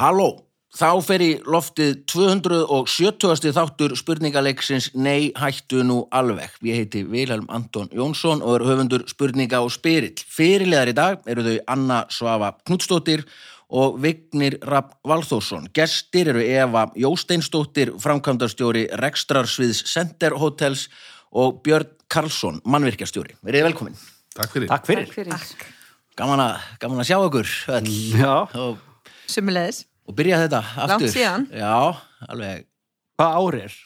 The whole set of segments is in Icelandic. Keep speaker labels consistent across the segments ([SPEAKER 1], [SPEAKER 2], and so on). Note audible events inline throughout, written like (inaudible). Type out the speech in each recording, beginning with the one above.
[SPEAKER 1] Halló, þá fer í loftið 270. þáttur spurningaleiksins Nei, hættu nú alveg. Ég heiti Vilhelm Anton Jónsson og er höfundur spurninga og spyrill. Fyrirlegar í dag eru þau Anna Svafa Knudstóttir og Vignir Rapp Valþórsson. Gestir eru Eva Jósteinsdóttir, framkvæmdarstjóri Rekstrarsviðs Center Hotels og Björn Karlsson, mannvirkjastjóri. Verið velkomin.
[SPEAKER 2] Takk fyrir.
[SPEAKER 3] Takk fyrir.
[SPEAKER 4] Takk fyrir.
[SPEAKER 1] Gaman að, gaman að sjá okkur öll.
[SPEAKER 3] Já,
[SPEAKER 1] Og,
[SPEAKER 4] Sumulegis.
[SPEAKER 1] Og byrja þetta aftur.
[SPEAKER 4] Langt síðan.
[SPEAKER 1] Já, alveg.
[SPEAKER 3] hvað ár er?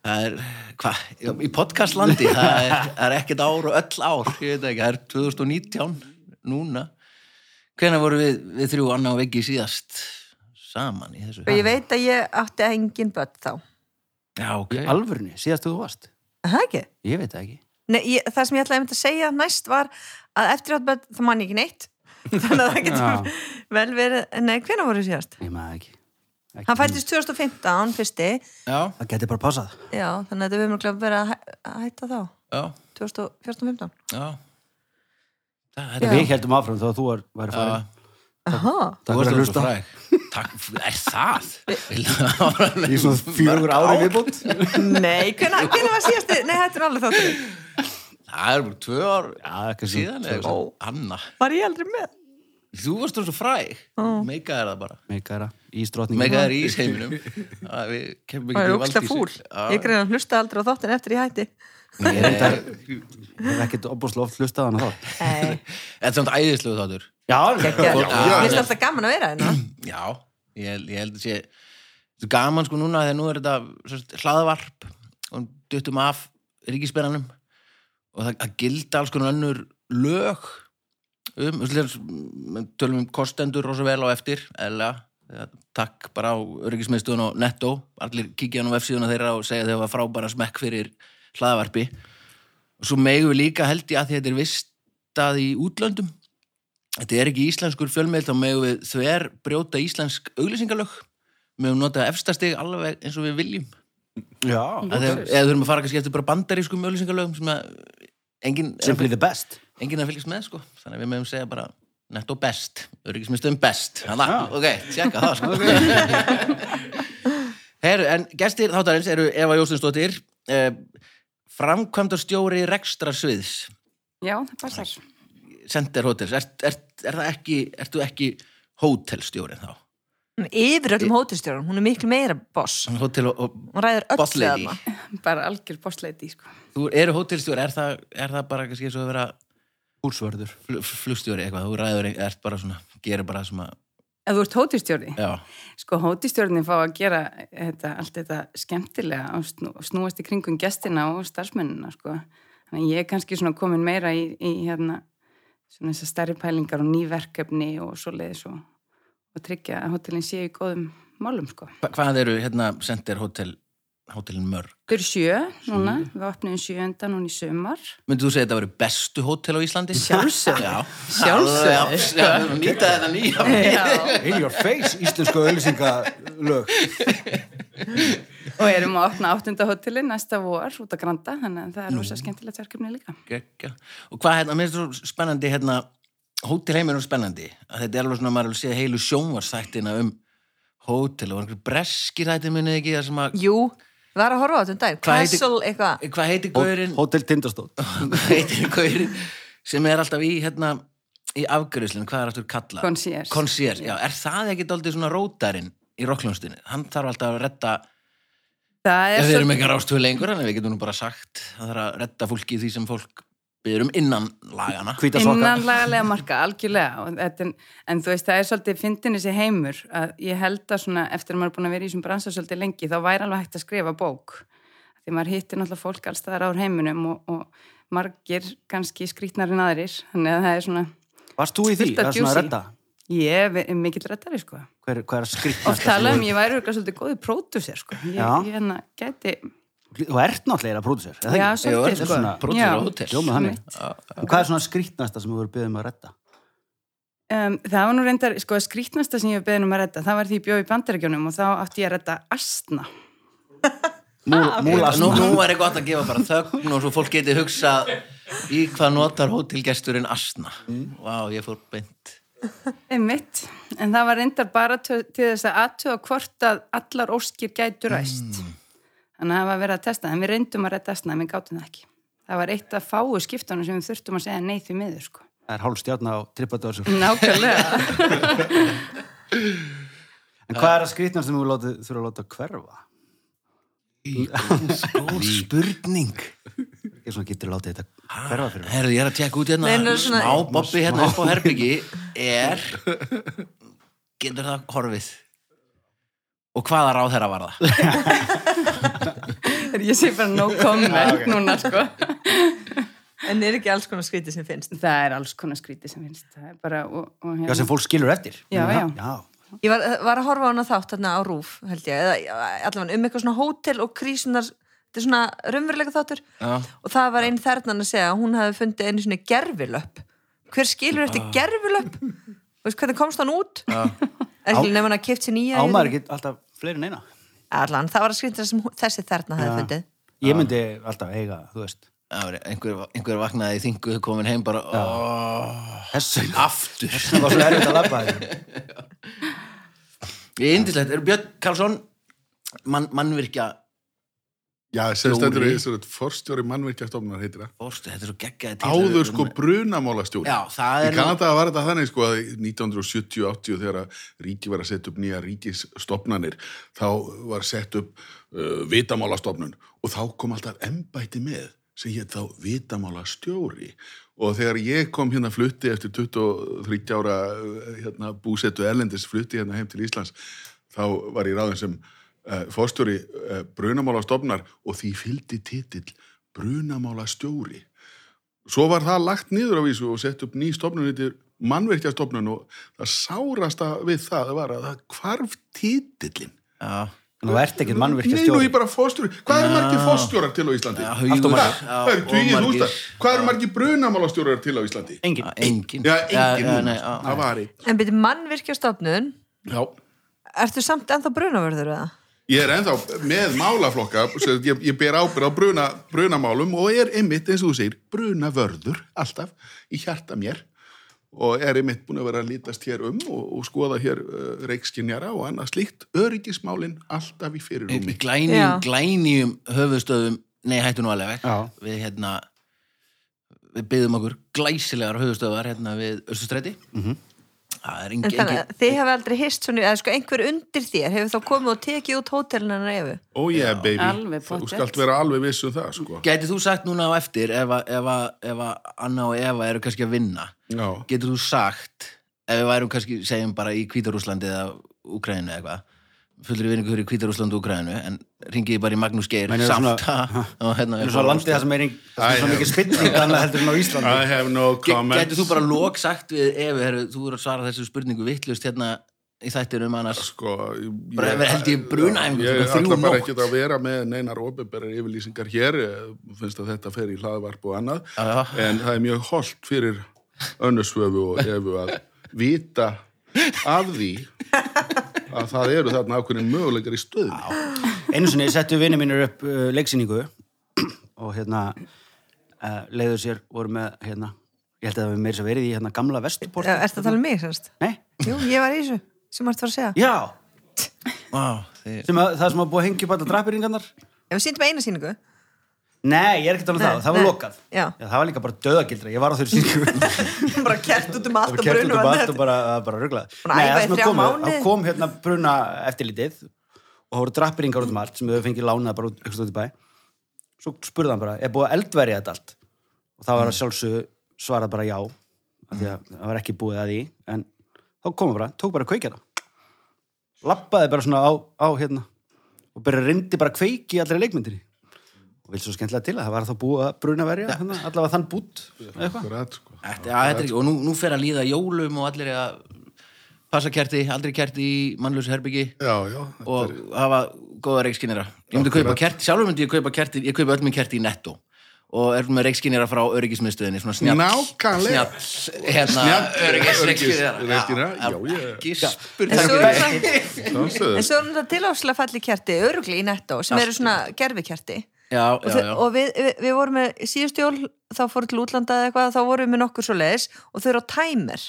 [SPEAKER 1] Það er, hvað, í podcastlandi, það er, það er ekkert ár og öll ár, ég veit ekki, það er 2019 núna. Hvenær voru við, við þrjú Anna og Veggi síðast saman í þessu?
[SPEAKER 4] Og ég veit að ég átti engin börn þá.
[SPEAKER 1] Já, ok.
[SPEAKER 3] Alvörni, síðast þú varst?
[SPEAKER 4] Er Það ekki?
[SPEAKER 3] Ég veit það ekki.
[SPEAKER 4] Nei, ég, það sem ég ætlaði að segja næst var að eftir átt börn, það man ég ekki neitt. (laughs) Þannig að það getur vel verið, nei, hvenær voru síðast?
[SPEAKER 3] Ég maður ekki. ekki.
[SPEAKER 4] Hann fættist 2015, fyrsti,
[SPEAKER 1] Já,
[SPEAKER 3] Það geti bara passað.
[SPEAKER 4] já, þannig að við mjög verið að hæ- að hætta þá,
[SPEAKER 1] já,
[SPEAKER 4] 2014-15.
[SPEAKER 1] já. Það,
[SPEAKER 4] Já.
[SPEAKER 1] þetta,
[SPEAKER 3] Við heldum áfram þú var að fara.
[SPEAKER 1] já,
[SPEAKER 4] Aha,
[SPEAKER 1] þú
[SPEAKER 3] Takk
[SPEAKER 1] varst
[SPEAKER 3] að
[SPEAKER 1] alveg svo
[SPEAKER 3] hlusta.
[SPEAKER 1] Takk, er það?
[SPEAKER 3] Í svona fjögur ári viðbútt.
[SPEAKER 4] nei, hvenær var síðasti, nei, þetta er alveg þáttur.
[SPEAKER 1] Það er bara tvö ár
[SPEAKER 3] Já, ekki
[SPEAKER 1] síðan, eða. Anna,
[SPEAKER 4] Var ég aldrei með?
[SPEAKER 1] þú varst svo fræg. Meika er það bara.
[SPEAKER 3] Meikara, ístrotning.
[SPEAKER 1] Mega er í ísheiminum Það við kemum
[SPEAKER 4] Það
[SPEAKER 1] ekki
[SPEAKER 4] er ógsta fúl. Ég greið að hlusta aldrei á þáttin eftir ég hætti.
[SPEAKER 1] Nei, (laughs)
[SPEAKER 3] Ég Ég hef ekkert opbúrslega oft hlustað hana þá.
[SPEAKER 4] Nei, (laughs)
[SPEAKER 1] Þetta er samt æðislegu þáttur
[SPEAKER 3] Já,
[SPEAKER 1] Já.
[SPEAKER 4] finnst alltaf gaman að vera hérna. (clears throat)
[SPEAKER 1] Já, ég, held- ég held að sé Þetta er gaman sko núna þegar nú er þetta hlaðvarp og duttum af ríkispennanum og það, það gilda alls konar önnur lög um, um tölum um kostendur rosa vel á eftir eða takk bara á öryggismiðstöðun og netto allir kíkja hann á F-síðuna þeirra og segja þegar var frábæra smekk fyrir hlaðvarpi. Og svo megum við líka held ég að þetta er vistað í útlöndum þetta er ekki íslenskur fjölmeil þá megum við þver brjóta íslensk auglýsingalög megum nota efstastig alveg eins og við viljum
[SPEAKER 3] Já.
[SPEAKER 1] Þegar, þurfum að fara kannski eftir bara bandarískum auglýsingalögum sem að engin,
[SPEAKER 3] Simply the best.
[SPEAKER 1] engin að fylgjast með sko. Þannig að við megum segja bara netto best, öryggismistöðum best. Þannig að, ok, tjekka það sko. (laughs) Heru, en gestir þáttarins eru Eva Jóstinsdóttir eh, framkvæmdarstjóri rekstrarsviðs.
[SPEAKER 5] Já, það passar.
[SPEAKER 1] Center Hotels, er, er, er það ekki ertu ekki hótelstjóri þá?
[SPEAKER 4] Yfir öllum hótelstjórum, hún er miklu meira boss.
[SPEAKER 1] Hotel og, og
[SPEAKER 4] Hún ræður öll
[SPEAKER 1] boss lady
[SPEAKER 4] þarna. (laughs)
[SPEAKER 5] Bara algjör bossleiti, sko.
[SPEAKER 1] Þú eru hótelstjóri, er það, er það bara kannski eins og að vera
[SPEAKER 3] Húsvörður.
[SPEAKER 1] fl- flugstjóri eitthvað, þú ræður, ert bara svona gerir bara sem að,
[SPEAKER 5] Ef þú ert hótistjórni,
[SPEAKER 1] já,
[SPEAKER 5] sko hótistjórni fá að gera þetta, allt þetta skemmtilega og snú, snúast í kringum gestina og starfsmennina, sko. Þannig að ég er kannski svona komin meira í, í hérna, svona þessar stærri pælingar og nýverkefni og svoleiðis og, og tryggja að hótelin séu í góðum málum, sko.
[SPEAKER 1] Hva, hvað eru hérna Center Hotel hótelin mörg?
[SPEAKER 5] Þau eru sjö núna, við opnum sjönda núna í sumar.
[SPEAKER 1] Myndið þú segja þetta verið bestu hótel á Íslandi?
[SPEAKER 5] Sjálfsögðu.
[SPEAKER 1] Já,
[SPEAKER 5] Sjálfsögðu.
[SPEAKER 1] Já, Nýta þetta nýja
[SPEAKER 5] Já.
[SPEAKER 3] In your face, íslensku auðlýsingalög.
[SPEAKER 5] Og erum að opna áttunda hótelin næsta vor út að Granda, þannig að það er rosa skemmtilegt verkefni líka.
[SPEAKER 1] Gekka. Og hvað hérna, mér finnst þú spennandi hérna, hótelheimur er spennandi að þetta er alveg svona, maður er að sé heilu sjónvarsþættina um hótel og einhver breskir þætti munið ekki það sem að
[SPEAKER 4] Jú, við varum að horfa á þetta um dag. Castle eitthvað.
[SPEAKER 1] hvað heitir gaurinn
[SPEAKER 3] Hotel Tindastótt. (laughs)
[SPEAKER 1] hvað heitir gaurinn sem er alltaf í hérna í afgriðslinn, hvað er aftur kallað?
[SPEAKER 5] Concierge.
[SPEAKER 1] Concierge, já, er það ekki daldið svona rótarinn í rockljónstunni? Hann þarf alltaf að redda
[SPEAKER 5] Það er
[SPEAKER 1] við erum ekki rástöðu lengur, að við getum nú bara sagt að það er að redda fólki því sem fólk byrður um innan lagana
[SPEAKER 3] Hvíta soka.
[SPEAKER 5] innanlagalega marka, algjörlega og þetta, er- en þú veist, það er svolítið fyndin þessi heimur að ég held að svona eftir að maður er búin að vera í þessum bransa svolítið lengi þá væri alveg hægt að skrifa bók því maður hittir náttúrulega fólk alls staðar á heiminum og, og margir kannski skrítnar en aðrir þannig að það er svona,
[SPEAKER 3] Varst þú í því? Er svona að
[SPEAKER 5] juicy.
[SPEAKER 3] redda.
[SPEAKER 5] ég er mikill rettari sko
[SPEAKER 3] Hver, hver er
[SPEAKER 5] oft tala um, ég væri svolítið góði pródusir sko, ég, ég hérna geti
[SPEAKER 3] Þú ert náttúrulega pródusser, eða
[SPEAKER 5] Já,
[SPEAKER 3] ekki?
[SPEAKER 5] Svolítið
[SPEAKER 1] er
[SPEAKER 5] sko
[SPEAKER 1] svona pródusser
[SPEAKER 5] Já.
[SPEAKER 1] á hótel.
[SPEAKER 3] Hljómað þannig.
[SPEAKER 5] Einmitt.
[SPEAKER 3] Og hvað er svona skrýtnasta sem þú verður byggðum að redda?
[SPEAKER 5] Um, það var nú reyndar, sko, skrítnasta sem ég hef beðin um að redda, það var því ég bjóð í bandarækjunum og þá átti ég að redda astna.
[SPEAKER 3] Múl, múla
[SPEAKER 1] Nú, nú er gott að gefa bara þögn og svo fólk geti hugsað í hvað notar hótelgesturinn asna Vá, ég fór beint
[SPEAKER 5] Einmitt, en það var reyndar bara til, til þess að aðtöða hvort að allar óskir gætu ræst. Þannig að það var verið að testa, en við reyndum að þessna, en við gátum það ekki. Það var eitt af fáu skiptunum sem við þurftum að segja nei því miður, sko.
[SPEAKER 3] Það er hálf stjárna á tripadósur.
[SPEAKER 5] Nákvæmlega. (laughs)
[SPEAKER 3] En hvað er að skrýtna sem þú þurfa að láta hverfa?
[SPEAKER 1] Góð spurning
[SPEAKER 3] Ég svona getur látið þetta hverfa fyrir mig.
[SPEAKER 1] Herðu, ég er að tjekka út hérna
[SPEAKER 4] Nei, svona-
[SPEAKER 1] smá bobbi hérna upp á herbyggi er getur það horfið og hvaða ráð þeirra var það?
[SPEAKER 5] Ég sé bara no comment núna, sko.
[SPEAKER 4] En er ekki alls konar skríti sem finnst?
[SPEAKER 5] Það er alls konar skríti sem finnst. Það er bara, og, og
[SPEAKER 3] Já, sem fólk skilur eftir.
[SPEAKER 5] Já, já.
[SPEAKER 3] Já,
[SPEAKER 4] Ég var, var að horfa á hana þátt þarna á Rúf, held ég, eða allavega um eitthvað svona hótel og krísunar, þetta er svona raunveruleika þáttur
[SPEAKER 1] Já.
[SPEAKER 4] og það var einn þernan að segja að hún hafi fundið einu svona gerfilöpp. Hver skilur eftir gerfilöpp? Veist hvernig komst hann út? Ekki nefn hann að kipt sér nýja.
[SPEAKER 3] ámaður ekki alltaf fleiri en eina.
[SPEAKER 4] Allan, það var að skrýnta sem þessi þerna hafi
[SPEAKER 3] Já.
[SPEAKER 4] fundið.
[SPEAKER 3] Ég myndi alltaf eiga, þú veist,
[SPEAKER 1] Það var einhver, einhver vaknaði í þingu komin heim bara
[SPEAKER 3] þessu.
[SPEAKER 1] aftur
[SPEAKER 3] Það var svo erfitt að því. (laughs)
[SPEAKER 1] Ég er indislegt, er Björn Karlsson mann, mannvirkja
[SPEAKER 2] Já, í þessu forstjóri mannvirkjastofnunar heitir það.
[SPEAKER 1] fórstu, þetta er svo geggjaði
[SPEAKER 2] Áður sko brunamálastjóri.
[SPEAKER 1] Já, það er
[SPEAKER 2] Í Kanada var þetta þannig sko að 1970-80 þegar ríki var að setja upp nýja ríkisstofnanir þá var sett upp uh, vitamálastofnun og þá kom alltaf embætti með sem hétt þá vitamálastjóri og þegar ég kom hérna flutti eftir 23 ára uh, hérna, búsettu erlendis flutti hérna heim til Íslands þá var ég ráðin sem fórstjóri uh, brunamálastofnar og því fylgdi titill brunamálastjóri Svo var það lagt niður á vísu og sett upp ný stofnun yfir mannverkjastofnun og það sárasta við það var að það hvarf títillin.
[SPEAKER 1] Já,
[SPEAKER 3] Nú ert ekkert mannvirkja
[SPEAKER 2] Nei, nú ég bara fórstjóri. Hvað eru margir fórstjórar til á Íslandi?
[SPEAKER 1] já,
[SPEAKER 3] Allt og margir.
[SPEAKER 2] Það eru
[SPEAKER 1] margir-
[SPEAKER 2] þústar. Hvað eru margir brunamálastjórar til á Íslandi?
[SPEAKER 3] Engin.
[SPEAKER 1] Engin
[SPEAKER 2] Já, engin
[SPEAKER 1] já, nei, já.
[SPEAKER 2] Það var einn.
[SPEAKER 4] En byrju mannvirkjastofnun,
[SPEAKER 2] Já.
[SPEAKER 4] ertu samt ennþá brunavörður eða?
[SPEAKER 2] Ég er ennþá með málaflokka, ég, ég ber ábyrð á bruna, brunamálum og er einmitt, eins og þú segir, brunavörður alltaf í hjarta mér og er einmitt búin að vera að lítast hér um og, og skoða hér uh, reikskinjara og annað slíkt, öryggismálin alltaf í
[SPEAKER 1] glænýjum,
[SPEAKER 4] Já.
[SPEAKER 1] glænýjum höfustöðum Nei, hættu nú alveg
[SPEAKER 3] Já.
[SPEAKER 1] Við hérna Við byggðum okkur glæsilegar höfustöðar hérna við Össustræti
[SPEAKER 3] Mhm.
[SPEAKER 1] Það er
[SPEAKER 4] En þannig
[SPEAKER 1] engin
[SPEAKER 4] að þið hefur aldrei hist svona, eða sko einhver undir þér hefur þá komið og tekið út hótelin hennar efu.
[SPEAKER 2] Ó ég, yeah, baby,
[SPEAKER 5] alveg
[SPEAKER 2] þú
[SPEAKER 5] pottþétt.
[SPEAKER 2] skalt vera alveg viss um það, sko.
[SPEAKER 1] Gætið þú sagt núna á eftir ef að, Anna og Eva eru kannski að vinna
[SPEAKER 2] Já,
[SPEAKER 1] Getur þú sagt ef við værum kannski, segjum bara í Hvítarúslandi eða Úkrænu eða eitthvað fullur vinningur í Hvítarúslandi og Úkrænu en ringiði bara í Magnús Geir samt
[SPEAKER 3] svona- (laughs)
[SPEAKER 1] og hérna
[SPEAKER 3] er landið það sem er ein- það sem er svo
[SPEAKER 2] Æ,
[SPEAKER 3] mikið spilling annað heldur en á Íslandi.
[SPEAKER 1] Gætið þú bara lók sagt við herru, þú eru að svara þessu spurningu vittlust hérna í þættinum annars?
[SPEAKER 2] Sko, ég,
[SPEAKER 1] Bara ef- held ég brunaæfingu
[SPEAKER 2] Ég
[SPEAKER 1] þrjú
[SPEAKER 2] ætla bara ekki að vera með neinar ofinberar yfirlýsingar hér, ég finnst að þetta fer í hlaðvarp og annað,
[SPEAKER 1] já.
[SPEAKER 2] en það er mjög holdt fyrir önnusvöfu og efu að vita af því að það eru þarna ákveðin möguleikar í stöðni.
[SPEAKER 3] Einu sinni settu vinni mínir upp uh, leiksýningu (clears throat) og hérna uh, leiður sér voru með hérna, ég held að það við meira svo verið í hérna gamla vestuport.
[SPEAKER 4] Er þetta að tala um mig, semst?
[SPEAKER 3] Nei?
[SPEAKER 4] Jú, ég var í þessu, sem varst var að segja.
[SPEAKER 3] Já, (laughs)
[SPEAKER 1] Vá, þið,
[SPEAKER 3] sem að, það sem að búið að hengja upp alltaf drapiringarnar.
[SPEAKER 4] Ef við sýndum eina sýningu.
[SPEAKER 3] Nei, ég er ekki að tala um það,
[SPEAKER 4] Nei,
[SPEAKER 3] það var
[SPEAKER 4] nei.
[SPEAKER 3] lokað.
[SPEAKER 4] Já.
[SPEAKER 3] það var líka bara döðagildra, ég var á þeirri sýningu. (laughs)
[SPEAKER 4] bara kert út um allt
[SPEAKER 3] Það
[SPEAKER 4] og
[SPEAKER 3] út um allt
[SPEAKER 4] brunum
[SPEAKER 3] og bara, bara ruglað.
[SPEAKER 4] Búin að æfa í þrjá mánuði.
[SPEAKER 3] Það kom hérna bruna eftirlitið og það voru drappiringar út um allt sem við fengið lánað bara út, út í bæ. Svo spurði hann bara, er búið að eldverja þetta allt? Og það var að sjálfsög svarað bara já, af því að það var ekki búið að því, en þá komum bara, tók bara kveikjana. Lappaði bara svona á, á hérna og bara rindi bara kveiki allri leikmyndinni. Og vil svo skemmtilega til að það var þá búið að bruna verja, hérna, allavega þann bút,
[SPEAKER 2] sko.
[SPEAKER 1] Þetta, ja, þetta er ekki, og nú, nú fer að líða jólum og allir er að passa kerti, aldrei kerti í mannlösu herbyggi
[SPEAKER 2] Já, já,
[SPEAKER 1] og
[SPEAKER 2] er,
[SPEAKER 1] hafa góða reikskinnira ég myndi kaupa kerti, sjálfur myndi ég kaupa kerti ég kaupa öll minn kerti í netto. Og er með reikskinnira frá öryggismiðstöðinni svona snjall, hérna,
[SPEAKER 2] ég-
[SPEAKER 1] ekki
[SPEAKER 4] En svo
[SPEAKER 1] spurning.
[SPEAKER 4] er en svo er þetta tiláslega falli kerti, örugli í netto, sem eru svona gerfikerti.
[SPEAKER 1] Já,
[SPEAKER 4] Og,
[SPEAKER 1] já,
[SPEAKER 4] þau-
[SPEAKER 1] já,
[SPEAKER 4] og við, við, við vorum með síðust jól, þá fórum til útlanda eða eitthvað, þá vorum við með nokkur svo leiðis og þau eru á tæmer.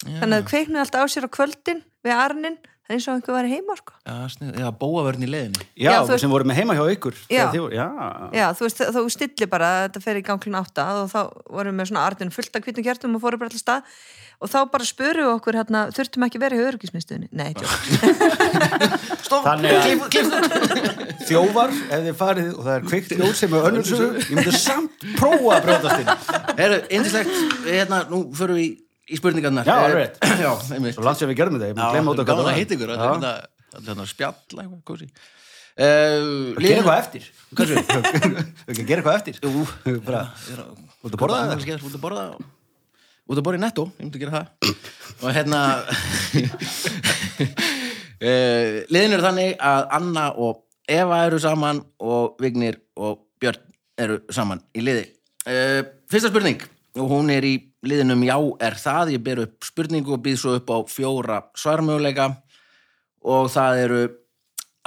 [SPEAKER 4] þannig að kveiknuði alltaf á sér á kvöldin við arnin, það er eins og einhver væri heima sko.
[SPEAKER 1] Já, snið, já bóavörn í leiðinni
[SPEAKER 3] Já,
[SPEAKER 4] Já, þú
[SPEAKER 3] sem voru með heima hjá ykkur þið já.
[SPEAKER 4] já, þú veist, þú stillir bara þetta fer í ganglun átta og þá vorum við með svona arnin fullt af kvítum kjartum og fórum bara alltaf stað og þá bara spörum við okkur hérna, þurftum ekki að vera í örgismiðstöðinni nei, (laughs)
[SPEAKER 3] að þjófar, ef þið farið og það er kveikt ljós sem er önnur sögu, ég myndi samt prófa að brjótast inn.
[SPEAKER 1] Herru, indislegt, hérna, nú förum við í, í spurningarnar.
[SPEAKER 3] Já, alveg (clears throat) Svo langt sem við gerum þetta, ég myndi glemma út
[SPEAKER 1] er gaman að heita ykkur. Þetta er hérna spjall eitthvað, uh, (laughs)
[SPEAKER 3] Gera eitthvað eftir. Gera eitthvað eftir. Bara, út að borða það?
[SPEAKER 1] Út að að borða í netto, ég myndi gera það. Og hérna uh, (laughs) Liðin eru þannig að Anna og Eva eru saman og Vignir og Björn eru saman í liði. Uh, Fyrsta spurning og hún er í liðinum Já er það? Ég ber upp spurningu og býð svo upp á fjóra svarmöguleika. Og það eru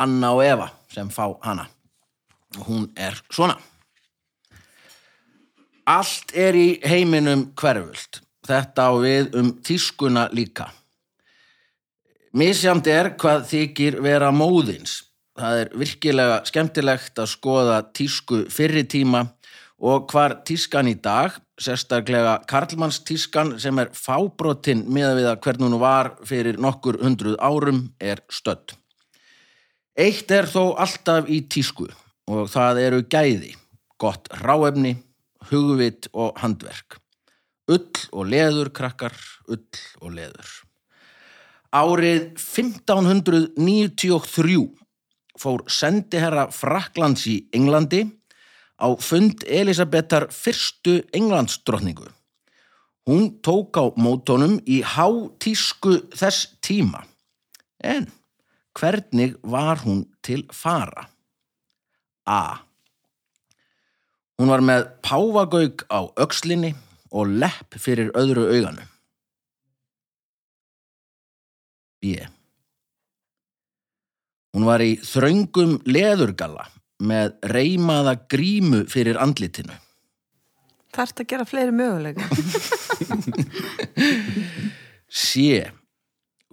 [SPEAKER 1] Anna og Eva sem fá hana. Og hún er svona. Allt er í heiminum hverfult. Þetta á við um tískuna líka. Misjamt er hvað þykir vera móðins. Það er virkilega skemmtilegt að skoða tísku fyrri tíma og hvar tískan í dag, sérstaklega Karlmannstískan sem er fábrotinn með við að hvern hún var fyrir nokkur hundruð árum er stödd. Eitt er þó alltaf í tísku og það eru gæði, gott ráefni, hugvit og handverk. Ull og leður, krakkar, ull og leður. Árið 1593 fór sendiherra Fraklands í Englandi á fund Elisabetar fyrstu Englandsdrottningu. Hún tók á mótónum í hátísku þess tíma. En hvernig var hún til fara? A. Hún var með páfagauk á öxlinni og lepp fyrir öðru auganu. B. Hún var í þröngum leðurgalla með reymaða grímu fyrir andlitinu.
[SPEAKER 4] þarft að gera fleiri möguleika (laughs)
[SPEAKER 1] C.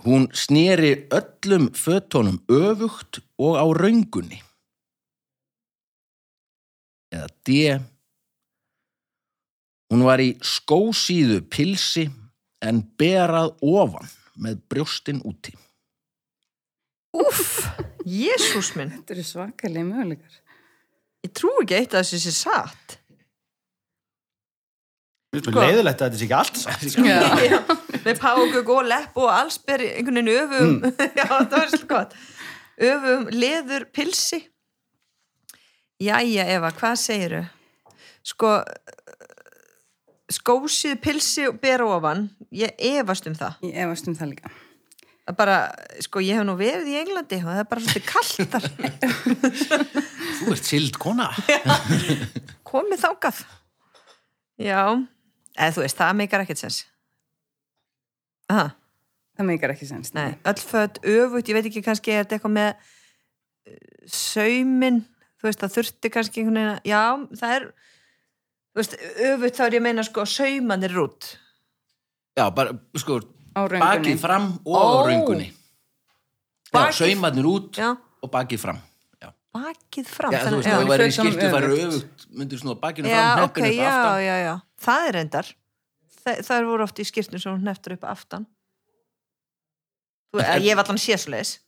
[SPEAKER 1] Hún sneri öllum fötunum öfugt og á röngunni. Eða D. Hún var í skósíðu pilsi en berað ofan með brjóstin úti.
[SPEAKER 4] Úff, jésús minn
[SPEAKER 5] Þetta eru svakalega möguleikar.
[SPEAKER 4] ég trú ekki eitt að þessi sé satt
[SPEAKER 3] Sko, leiðilegt að þetta sé ekki allt satt. sko.
[SPEAKER 4] Já. með págug og lepp og alls ber einhvern veginn öfum (laughs) já það var svolítið gott öfum leður pilsi jæja Eva, hvað segiru sko skósið pilsi og ber ofan. Ég efast um það.
[SPEAKER 5] Ég efast um það líka.
[SPEAKER 4] Það bara, sko ég hef nú verið í Englandi og það er bara svolítið kallt þar. (laughs)
[SPEAKER 1] Þú ert sild kona.
[SPEAKER 4] komið þákað já, eða þú veist, það meikar ekkert sens. Aha.
[SPEAKER 5] Það meikar ekki sens.
[SPEAKER 4] Nei, öll föt öfugt, ég veit ekki kannski er þetta eitthvað með uh, saumin, þú veist, það þurfti kannski einhvern veginn, að- já, það er þú veist, öfugt þá er ég að meina sko saumanir út
[SPEAKER 1] Já, bara, sko, bakið fram og á
[SPEAKER 4] Ó.
[SPEAKER 1] röngunni. Já,
[SPEAKER 4] Bakið-
[SPEAKER 1] saumarnir út
[SPEAKER 4] já,
[SPEAKER 1] og bakið fram. Já,
[SPEAKER 4] bakið fram
[SPEAKER 1] já þú veist, þú væri í skiltu færi
[SPEAKER 5] öfugt.
[SPEAKER 1] öfugt, myndir svona bakinu fram,
[SPEAKER 4] ok,
[SPEAKER 1] heppinu upp
[SPEAKER 4] já,
[SPEAKER 1] aftan.
[SPEAKER 4] já, já það er reyndar Þa, það voru oft í skýrtun sem hún neftur upp aftan þú, ég var allan sésleis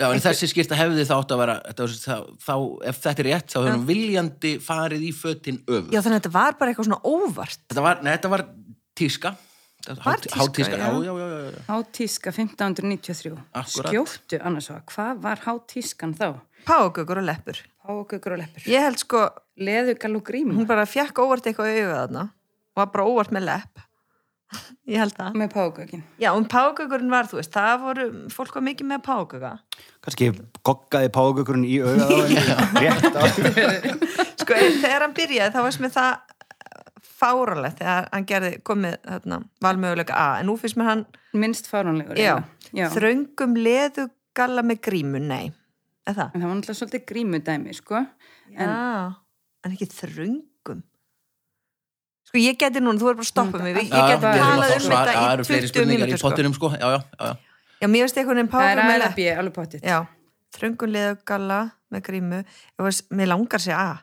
[SPEAKER 1] Já, en þessi skýrta hefði þá átt að vera, þetta, var- þá, þá, ef þetta er rétt, þá hefur hún viljandi farið í fötin öfugt.
[SPEAKER 4] já, þannig að þetta var bara eitthvað svona óvart
[SPEAKER 1] Þetta var, nei, þetta var tíska.
[SPEAKER 4] Var tíska,
[SPEAKER 1] hátíska,
[SPEAKER 4] já.
[SPEAKER 1] já, já, já.
[SPEAKER 5] Hátíska 1593.
[SPEAKER 1] Akkúrat.
[SPEAKER 5] Skjóttu annars var. Hvað var hátískan þá?
[SPEAKER 4] págökur og leppur
[SPEAKER 5] Págaukur og leppur.
[SPEAKER 4] ég held sko,
[SPEAKER 5] Leðugall og gríma.
[SPEAKER 4] hún bara fjekk óvart eitthvað þarna og var bara óvart með lepp ég held það
[SPEAKER 5] Með págaukin.
[SPEAKER 4] já, um págökurinn var, þú veist, það voru fólk var mikið með págöka
[SPEAKER 3] Kannski goggaði págökurinn í henni. (laughs) Rétt á. (laughs)
[SPEAKER 4] sko, en þegar hann byrjaði, þá varst með það fáralegt þegar hann gerði komið þarna, valmöguleika A en nú finnst mér hann,
[SPEAKER 5] Minnst fáránlegur.
[SPEAKER 4] já,
[SPEAKER 5] eiginlega. já.
[SPEAKER 4] þröngum leðugalla með grímu, nei er það?
[SPEAKER 5] En það var náttúrulega svolítið grímudæmi, sko. En
[SPEAKER 4] já, en ekki þröngum Sko ég geti núna, þú er bara að stoppa mig. Ég geti
[SPEAKER 1] að
[SPEAKER 4] talað um þetta
[SPEAKER 1] Það
[SPEAKER 4] í
[SPEAKER 1] eru fleiri
[SPEAKER 4] 20
[SPEAKER 1] spurningar í
[SPEAKER 4] mínútur sko.
[SPEAKER 1] pottinum sko. Já, já, já, já.
[SPEAKER 4] Mér veist einhvern veginn
[SPEAKER 5] Það er B, alveg pottitt.
[SPEAKER 4] Já, þröngun leðugalla með grímu. Mér langar sér að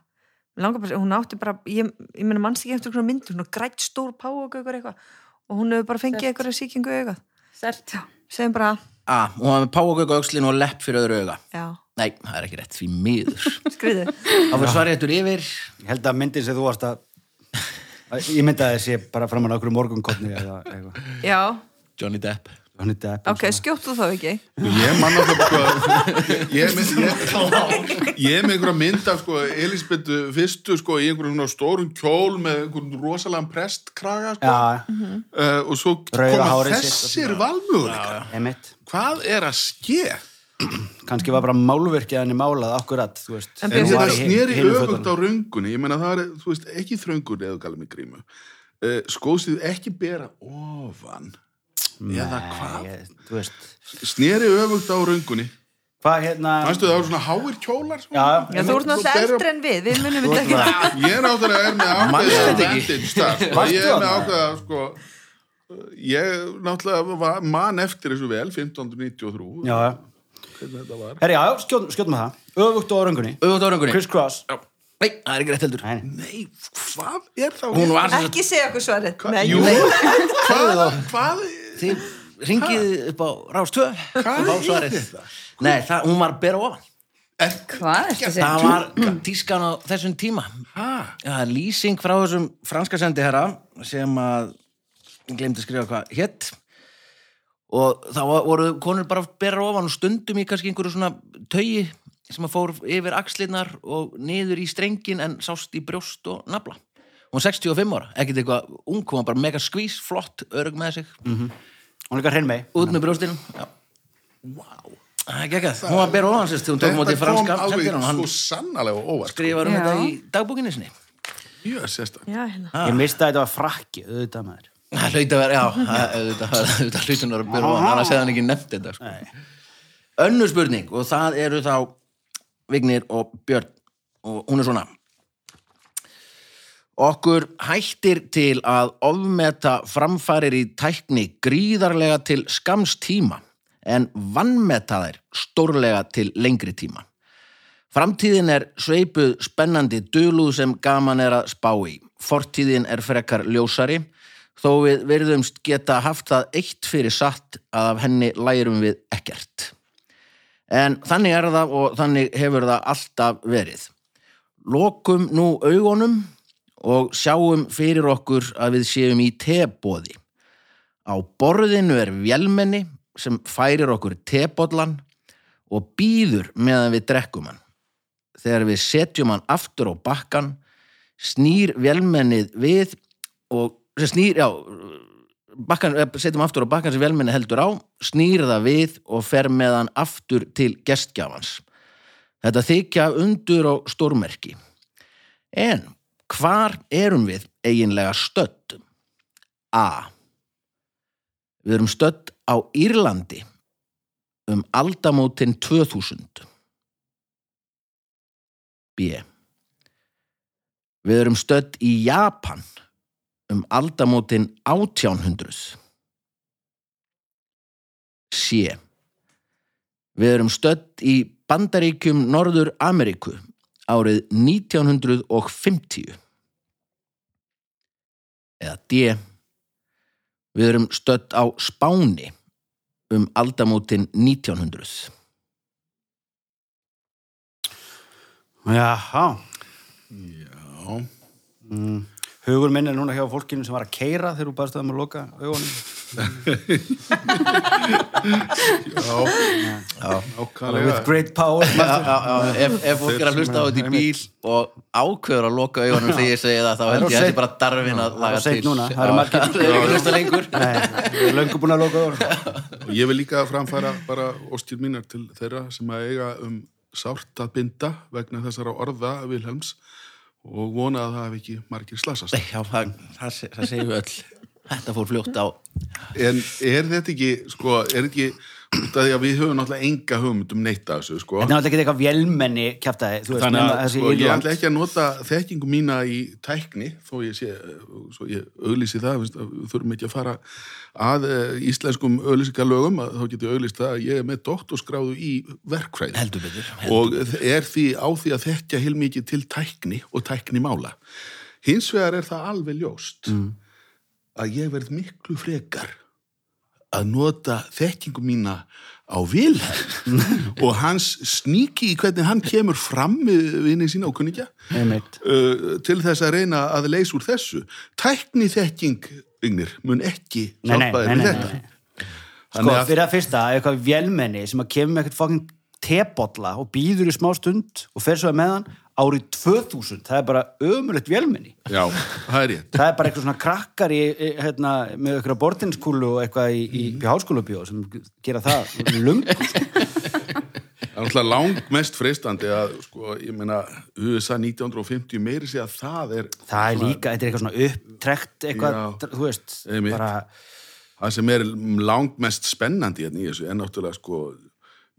[SPEAKER 4] Mér langar bara, hún átti bara Ég, ég meina mannst ekki eftir svona myndu Svona grætt stór páagaukur eitthvað? Og hún hefur bara fengið eitthvað sýkingu í augað.
[SPEAKER 5] Selt.
[SPEAKER 4] Segjum bara,
[SPEAKER 1] A, hún var með páagöku aukslin og lepp fyrir öðru auga.
[SPEAKER 4] Já,
[SPEAKER 1] Nei, það er ekki rétt, því miður. (laughs)
[SPEAKER 4] Skriðu
[SPEAKER 1] Þá fyrir svarið þetta yfir.
[SPEAKER 3] Ég held að myndin sem þú varst að að- ég myndi að þessi bara framan á okkur morgunkotni eða eitthvað.
[SPEAKER 4] Já,
[SPEAKER 1] Johnny Depp.
[SPEAKER 3] Hann er Depp
[SPEAKER 4] ok, skjóttu þá ekki.
[SPEAKER 2] Ég sko, (laughs) ég er með, ég, ég er með einhverja mynd af sko, Elisabethu fyrstu sko, í einhverjum svona stórum kjól með einhverjum rosalega prestkraga sko,
[SPEAKER 3] Já,
[SPEAKER 2] uh, og svo
[SPEAKER 3] Rauða
[SPEAKER 2] koma þessir
[SPEAKER 3] emitt
[SPEAKER 2] Hvað er að ske?
[SPEAKER 3] Kannski var bara málverkið henni málað akkurat, þú veist.
[SPEAKER 4] En
[SPEAKER 2] þetta
[SPEAKER 4] í
[SPEAKER 3] hinum
[SPEAKER 2] öfugt á röngunni. Ég meina það er, þú veist, ekki þröngur eða galið með grímu. Uh, skóðsið ekki bera ofan. Eða hvað?
[SPEAKER 3] Nei, Þú veist.
[SPEAKER 2] Sneri öfugt á röngunni.
[SPEAKER 3] Hvað hérna
[SPEAKER 2] fannstu það eru svona háir kjólar? Svona?
[SPEAKER 3] Já,
[SPEAKER 4] Já, þú ert náttúrulega
[SPEAKER 2] Bera-
[SPEAKER 4] eldri en við, við munum þetta ekki.
[SPEAKER 2] ég er náttúrulega er með sko.
[SPEAKER 3] Varstu
[SPEAKER 2] ég er með
[SPEAKER 3] þarna?
[SPEAKER 2] ákveða sko, ég náttúrulega var, man eftir þessu vel 1593
[SPEAKER 3] Já, já
[SPEAKER 2] hvernig þetta var.
[SPEAKER 3] Herri, já, já, skjótum, skjótum við það. Öfugt á röngunni.
[SPEAKER 1] Öfugt á röngunni.
[SPEAKER 3] Criss cross.
[SPEAKER 1] Nei, það er ekki rétt heldur.
[SPEAKER 3] Nei,
[SPEAKER 2] nei, hvað er þá
[SPEAKER 1] Hún var sem sagt
[SPEAKER 4] Ekki segja okkur svarið.
[SPEAKER 2] Hva-
[SPEAKER 4] Nei,
[SPEAKER 2] jú, hvað, hvað
[SPEAKER 1] Þið ringið upp á Rás 2
[SPEAKER 2] Hvað er
[SPEAKER 1] svarið.
[SPEAKER 2] þetta?
[SPEAKER 1] Nei, það, hún var bera ofan.
[SPEAKER 2] Er,
[SPEAKER 5] Hvað er þetta?
[SPEAKER 1] Það var tískan á þessum tíma.
[SPEAKER 2] Ha,
[SPEAKER 1] Það er lýsing frá þessum franska sendiherra sem að ég glemdi að skrifa hvað hétt og þá voru konur bara að bera ofan og stundum í kannski einhverju svona taugi sem að fór yfir axlirnar og niður í strengin en sást í brjóst og nafla. Hún var 65 ára, ekkert eitthvað ung, hún var bara mega skvís, flott, örug með sig,
[SPEAKER 3] hún er líka hrein mei
[SPEAKER 1] út með brjóstinu. Já.
[SPEAKER 2] wow.
[SPEAKER 1] Það er ekkert, hún var að bera ofan sérst, hún tók
[SPEAKER 2] kom
[SPEAKER 1] franska hann
[SPEAKER 2] svo sannarlega óvart
[SPEAKER 1] skrifar um
[SPEAKER 5] Já.
[SPEAKER 1] þetta í dagbókinni sinni.
[SPEAKER 4] Já, hérna
[SPEAKER 3] Ég misti að þetta var frakki, auðvitað maður
[SPEAKER 1] Það hlaut að vera, já, það- auðvitað hlautin var að byrja ofan, annars hefði hann ekki nefnt þetta. Sko. Önnur spurning og það eru þá Vignir og Björn og hún er svona. Okkur hættir til að ofmeta framfarir í tækni gríðarlega til skams tíma en vannmeta þær stórlega til lengri tíma. Framtíðin er sveipuð spennandi duluð sem gaman er að spá í. Fortíðin er frekar ljósari, þó við verðumst geta haft það eitt fyrir satt að af henni lærum við ekkert. En þannig er það og þannig hefur það alltaf verið. Lokum nú augunum og sjáum fyrir okkur að við séum í tebóði. Á borðinu er vélmenni sem færir okkur tebóllan og býður meðan við drekkum hann. Þegar við setjum hann aftur á bakkan, snýr vélmennið við og sem snýr, já, bakkan, eh, setjum aftur á bakkan sem vélmenni heldur á, snýr það við og fer með hann aftur til gestgjafans. Þetta þykja undur og stórmerki. En hvar erum við eiginlega stödd? A. Við erum stödd á Írlandi um aldamótin 2000. B. Við erum stödd í Japan um aldamótin 1800. C. Við erum stödd í Bandaríkjum Norður Ameríku árið 1950. Eða D. Við erum stödd á Spáni um aldamótin 1900.
[SPEAKER 3] Jaha
[SPEAKER 2] já,
[SPEAKER 3] mm. Hugur minn er núna hjá fólkinu sem var að keira þegar þú baðst það með að loka augunum. (laughs)
[SPEAKER 2] Já, ákvæðlega
[SPEAKER 3] With great power
[SPEAKER 1] Já, já, já, ef, ef fólk er að hlusta á þetta í bíl og ákveður að loka augunum þegar ég segi það, þá held ég að þetta er bara darfin að laga til.
[SPEAKER 3] núna, það eru margir- (laughs)
[SPEAKER 1] Það er ekki að hlusta lengur.
[SPEAKER 3] Nei, ég er löngu búin að loka augunum.
[SPEAKER 2] Og ég vil líka framfæra bara óstýr mínar til þeirra sem að eiga um sárt að binda vegna þessara orða Vilhelms og vona að það hef ekki margir slasast
[SPEAKER 1] Já, það, það, það segjum við öll. Þetta fór fljótt á.
[SPEAKER 2] en er þetta ekki sko, er ekki því að við höfum náttúrulega enga hugmynd um neitt af þessu, sko
[SPEAKER 3] Þetta er náttúrulega ekki eitthvað vélmenni veist,
[SPEAKER 2] Þannig að sko, ég
[SPEAKER 3] Írland.
[SPEAKER 2] ætla ekki að nota þekkingu mína í tækni, þó ég sé, svo ég auglýsi það, þurfum ekki að fara að uh, íslenskum auglýsingalögum, að þá get ég auglýst það að ég er með doktorskráðu í verkfræði
[SPEAKER 1] heldur betur
[SPEAKER 2] og er því á því að þekkja heilmikið til tækni og tæknimála. Hins vegar er það alveg ljóst að ég verð miklu frekar að nota þekkingu mína á Vilhelm (laughs) og hans sníki í hvernig hann kemur fram við vinni sína og kunningja
[SPEAKER 3] Einmitt.
[SPEAKER 2] uh, til þess að reyna að leysa úr þessu. Tækni þekking, Ignir, mun ekki
[SPEAKER 3] Nei, nei,
[SPEAKER 2] hjálpa þér
[SPEAKER 3] nei,
[SPEAKER 2] með
[SPEAKER 3] nei,
[SPEAKER 2] þetta.
[SPEAKER 3] nei. Sko,
[SPEAKER 2] Þannig að-
[SPEAKER 3] fyrir að fyrsta, eitthvað vélmenni sem að kemur með eitthvað fokkin tebolla og býður í smá stund og fer svo með hann árið 2000, það er bara ömulegt vélmenni.
[SPEAKER 2] Já, það er rétt.
[SPEAKER 3] Það er bara eitthvað svona krakkar í, hérna, með eitthvað bortinskúlu og eitthvað í, í, háskólabíó sem gera það lungu.
[SPEAKER 2] Það er náttúrulega lang mest freistandi að, sko, ég meina, USA 1950 meiri sé að það er
[SPEAKER 3] Það er líka, þetta er eitthvað svona upptrekt eitthvað,
[SPEAKER 2] Já.
[SPEAKER 3] þú veist, bara,
[SPEAKER 2] það sem er lang mest spennandi hérna í þessu, en náttúrulega, sko,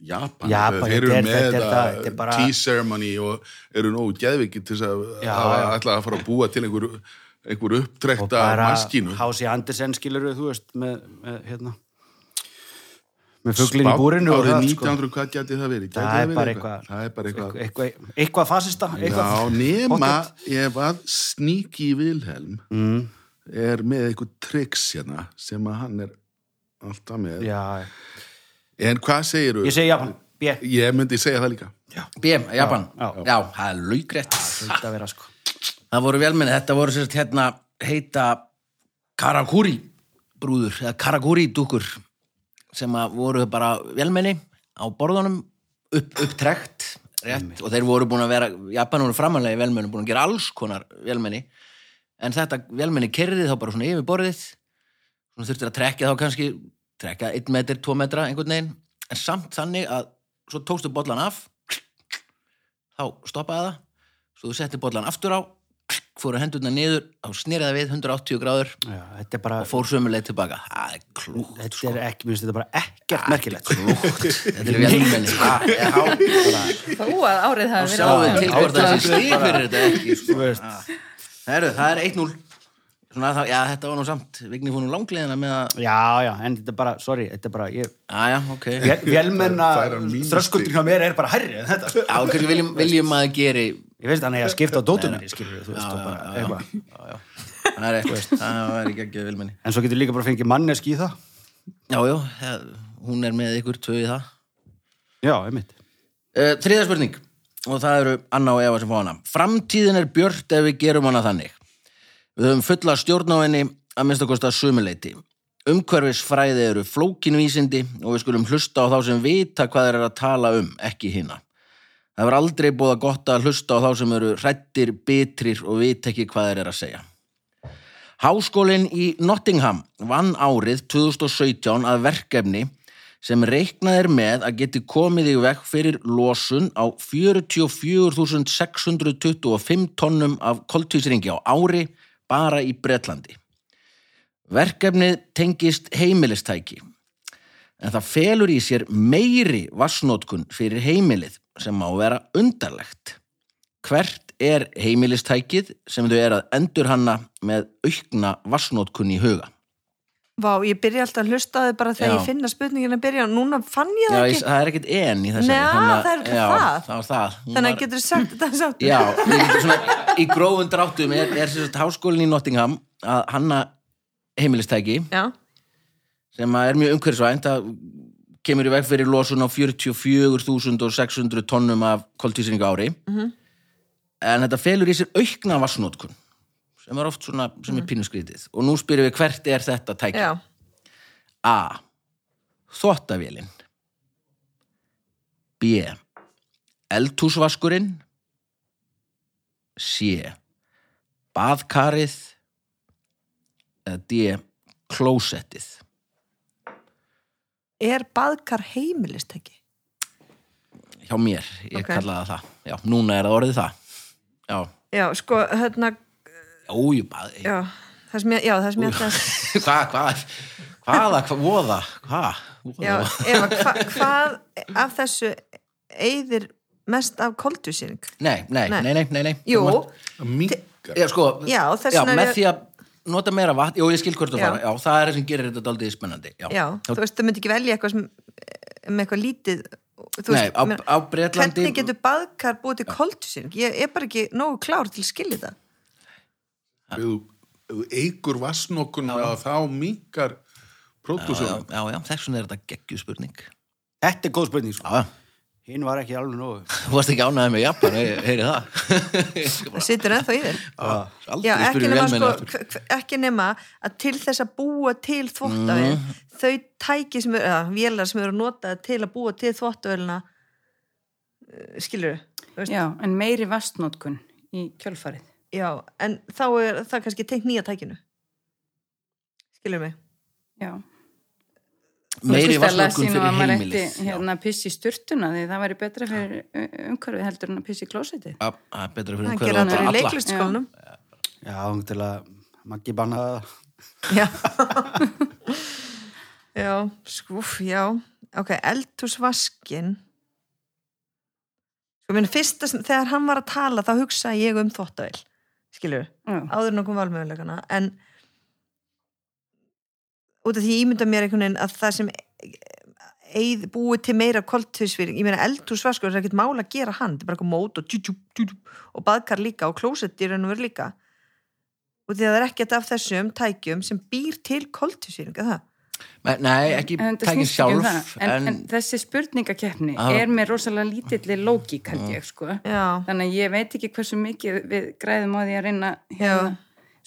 [SPEAKER 2] Japan,
[SPEAKER 3] Japan,
[SPEAKER 2] þeir eru
[SPEAKER 3] er-
[SPEAKER 2] með að
[SPEAKER 3] bara-
[SPEAKER 2] tea ceremony og eru nógu geðvikið til að ætla að fara að búa til einhver, einhver upptrekta maskínu.
[SPEAKER 3] Hási Andersen skilur þú veist, með, með hérna, með fuglin í búrinu
[SPEAKER 2] árið
[SPEAKER 3] það, sko.
[SPEAKER 2] 1900, hvað gæti það verið?
[SPEAKER 3] Það er bara eitthvað,
[SPEAKER 2] eitthvað.
[SPEAKER 3] eitthvað, eitthvað fasista, eitthvað.
[SPEAKER 2] Já, nema ef að Sneaky Wilhelm
[SPEAKER 3] Mm,
[SPEAKER 2] er með eitthvað triks hérna sem að hann er alltaf með.
[SPEAKER 3] já,
[SPEAKER 2] En hvað segiru?
[SPEAKER 3] ég segi Japan, B,
[SPEAKER 2] Ég myndi segja það líka.
[SPEAKER 1] B, Japan,
[SPEAKER 3] Já,
[SPEAKER 1] já,
[SPEAKER 3] já.
[SPEAKER 1] það er laugrætt
[SPEAKER 3] þetta að vera sko.
[SPEAKER 1] það voru velmenni, þetta voru sérst hérna heita Karakuri brúður, eða Karakuri dúkur sem að voru bara velmenni á borðunum upp, upptrekt rétt, og þeir voru búin að vera Japan voru framanlega í velmenni, búin að gera alls konar velmenni, en þetta velmenni kerði þá bara svona yfir borðið svona þurftir að trekja þá kannski trekja 1 metr, 2 metra einhvern veginn. En samt þannig að svo tókstu bollan af þá stoppaði það. Svo þú setti bollan aftur á fóru hendurna niður, þá snerið það við 180 gráður
[SPEAKER 3] Já, þetta er bara,
[SPEAKER 1] og fór sömuleið tilbaka. Það er klúkt
[SPEAKER 3] þetta er ekki, minnst þetta er bara ekkert merkilegt.
[SPEAKER 1] klúkt, (laughs) þetta er velmenni þá
[SPEAKER 5] Þó að árið hafi verið
[SPEAKER 1] sjáum við
[SPEAKER 5] átján.
[SPEAKER 1] til hvort það sé stíð fyrir þetta ekki sko.
[SPEAKER 3] Þú veist.
[SPEAKER 1] Heru, það er 1-0 Svona, það, já, þetta var nú samt Vigni fór nú langleðina með að
[SPEAKER 3] Já, já, en þetta er bara, sorry, þetta er bara, ég,
[SPEAKER 1] já, já, ok
[SPEAKER 3] vél- vélmenna,
[SPEAKER 2] Færa mínustig.
[SPEAKER 3] þröskuldin hjá mér er bara herri en þetta.
[SPEAKER 1] já, kannski viljum, viljum að geri
[SPEAKER 3] Ég veist þannig að skipta á dótum minni, skilur þú veist,
[SPEAKER 1] Já,
[SPEAKER 3] og
[SPEAKER 1] já,
[SPEAKER 3] bara,
[SPEAKER 1] já, já.
[SPEAKER 3] eitthvað.
[SPEAKER 1] það er eitthvað, það er ekki ekki vilmenni
[SPEAKER 3] En svo getur líka bara fengið manneski í það.
[SPEAKER 1] já, já, það, hún er með ykkur tvö í það
[SPEAKER 3] Já, einmitt.
[SPEAKER 1] Uh, þriða spurning og það eru Anna og Eva sem fá hana Framtíðin er björt ef við gerum hana þannig Við höfum fulla stjórn á henni að minnst að kosta sumuleiti Umhverfisfræði eru flókinvísindi og við skulum hlusta á þá sem vita hvað þeir eru að tala um, ekki hina. Það verður aldrei búið að gott að hlusta á þá sem eru hrættir, bitrir og vita ekki hvað þeir eru að segja. Háskólinn í Nottingham vann árið 2017 að verkefni sem reiknað er með að geti komið í vekk fyrir losun á 44.625 tonnum af koltvísringi á ári bara í Bretlandi. Verkefnið tengist heimilistæki en það felur í sér meiri vassnótkun fyrir heimilið sem má vera undarlegt. Hvert er heimilistækið sem þau er að endurhanna með aukna vassnótkun í huga?
[SPEAKER 4] Vá, ég byrja alltaf að hlusta þau bara þegar
[SPEAKER 1] Já.
[SPEAKER 4] ég finna spurningin að byrja og núna fann ég
[SPEAKER 1] Já,
[SPEAKER 4] það
[SPEAKER 1] ég,
[SPEAKER 4] ekki.
[SPEAKER 1] það er ekkert en í þannig að-
[SPEAKER 4] það er ekki
[SPEAKER 1] já,
[SPEAKER 4] það.
[SPEAKER 1] það var það.
[SPEAKER 4] Þannig
[SPEAKER 1] var-
[SPEAKER 4] að getur sagt þetta (laughs) sáttur.
[SPEAKER 1] Já, svona, í grófum dráttum er, er háskólinn í Nottingham að hanna heimilistæki
[SPEAKER 4] Já,
[SPEAKER 1] sem er mjög umhverfisvænt að kemur í veg fyrir losun á 44.600 tonnum af koltísningu ári en þetta felur í sér aukna vassnótkun sem er oft svona, sem er pínuskrítið og nú spyrum við hvert er þetta tæki
[SPEAKER 4] já.
[SPEAKER 1] A. Þvottavélin B. Eldhúsvaskurinn C. Baðkarið eða D. Klósettið
[SPEAKER 4] Er baðkar heimilistæki?
[SPEAKER 1] hjá mér, ég
[SPEAKER 4] Ok.
[SPEAKER 1] kallaði það það já, núna er það orðið það já,
[SPEAKER 4] Já, sko, hérna,
[SPEAKER 1] ójú, baði
[SPEAKER 4] já, það sem ég, já, það sem ég ætla að, (laughs)
[SPEAKER 1] hvað, hvað hvaða, hvað, voða, hvað
[SPEAKER 4] Já, Eva, hva, hvað af þessu eyðir mest af koldusýring?
[SPEAKER 1] Nei, nei,
[SPEAKER 4] Nei.
[SPEAKER 1] nei, nei, nei.
[SPEAKER 4] Jú,
[SPEAKER 2] að
[SPEAKER 1] Já, sko,
[SPEAKER 4] Já,
[SPEAKER 1] já, með því að nota meira vatn, jú, ég skil hvort þú
[SPEAKER 4] Já.
[SPEAKER 1] fara, já, það er það sem gerir þetta daldið spennandi, já.
[SPEAKER 4] já, þú veist, þú myndi ekki velja eitthvað sem, með eitthvað lítið þú
[SPEAKER 1] Nei,
[SPEAKER 4] veist,
[SPEAKER 1] á, á Bretlandi
[SPEAKER 4] hvernig getur baðkar búið til koldusýring? Ég er bara ekki nógu klár til að skilja það
[SPEAKER 2] eigur vassnokun að þá minkar
[SPEAKER 1] já,
[SPEAKER 2] pródúsum
[SPEAKER 1] já, já, þess vegna er þetta geggjuð spurning
[SPEAKER 3] Þetta er góð spurning, sko.
[SPEAKER 1] Já, já,
[SPEAKER 3] Hinn var ekki alveg nógu. (laughs)
[SPEAKER 1] þú varst ekki ánæðið með Japan, heyri það (laughs)
[SPEAKER 4] það situr ennþá í þér Já, ekki
[SPEAKER 1] spyrja
[SPEAKER 4] nema, sko, ekki nema að til þess að búa til þvottavél
[SPEAKER 1] Mm.
[SPEAKER 4] þau tæki sem eru, eða vélar sem eru notað til að búa til þvottavélina skilur við
[SPEAKER 5] Já, en meiri vastnótkun í kjölfarið.
[SPEAKER 4] Já, en þá er það kannski tengt nýja tækinu. Skilur mig?
[SPEAKER 5] Já.
[SPEAKER 1] Meiri
[SPEAKER 5] sýnum
[SPEAKER 1] fyrir
[SPEAKER 5] að
[SPEAKER 1] heimilið
[SPEAKER 5] hérna að pissi í sturtuna því það væri betra fyrir umhverfið heldur en að pissi í klósitið.
[SPEAKER 1] Já, það er betra fyrir
[SPEAKER 4] Það
[SPEAKER 1] umhverfið bara
[SPEAKER 4] í
[SPEAKER 1] alla.
[SPEAKER 4] leiklistskólanum
[SPEAKER 3] Já, hún til að Maggi bannaði það.
[SPEAKER 4] Já. (laughs) Já, skúf, já. Ok, eldhúsvaskin Sko, minn fyrsta sem, þegar hann var að tala þá hugsaði ég um þvottavél skilur,
[SPEAKER 5] Já.
[SPEAKER 4] áður en okkur valmöguleikana en út af því ég ímynda mér einhvern veginn að það sem eið, búið til meira koltusfýring, ég meina eldhúsvaskur það er ekkert mál að gera hann, þetta er bara eitthvað mót og, tjú, tjú, tjú, og baðkar líka og klósett í raun og veru líka og því að það er ekkert af þessum tækjum sem býr til koltusfýring, er það?
[SPEAKER 1] Nei, Nei, ekki
[SPEAKER 5] En þetta ekki um
[SPEAKER 1] sjálf
[SPEAKER 5] það. En, en, þessi spurningakeppni
[SPEAKER 1] Já.
[SPEAKER 5] er með rosalega lítilli lógík, held ég, sko.
[SPEAKER 4] Já,
[SPEAKER 5] Þannig að ég veit ekki hversu mikið við græðum á því að reyna hérna.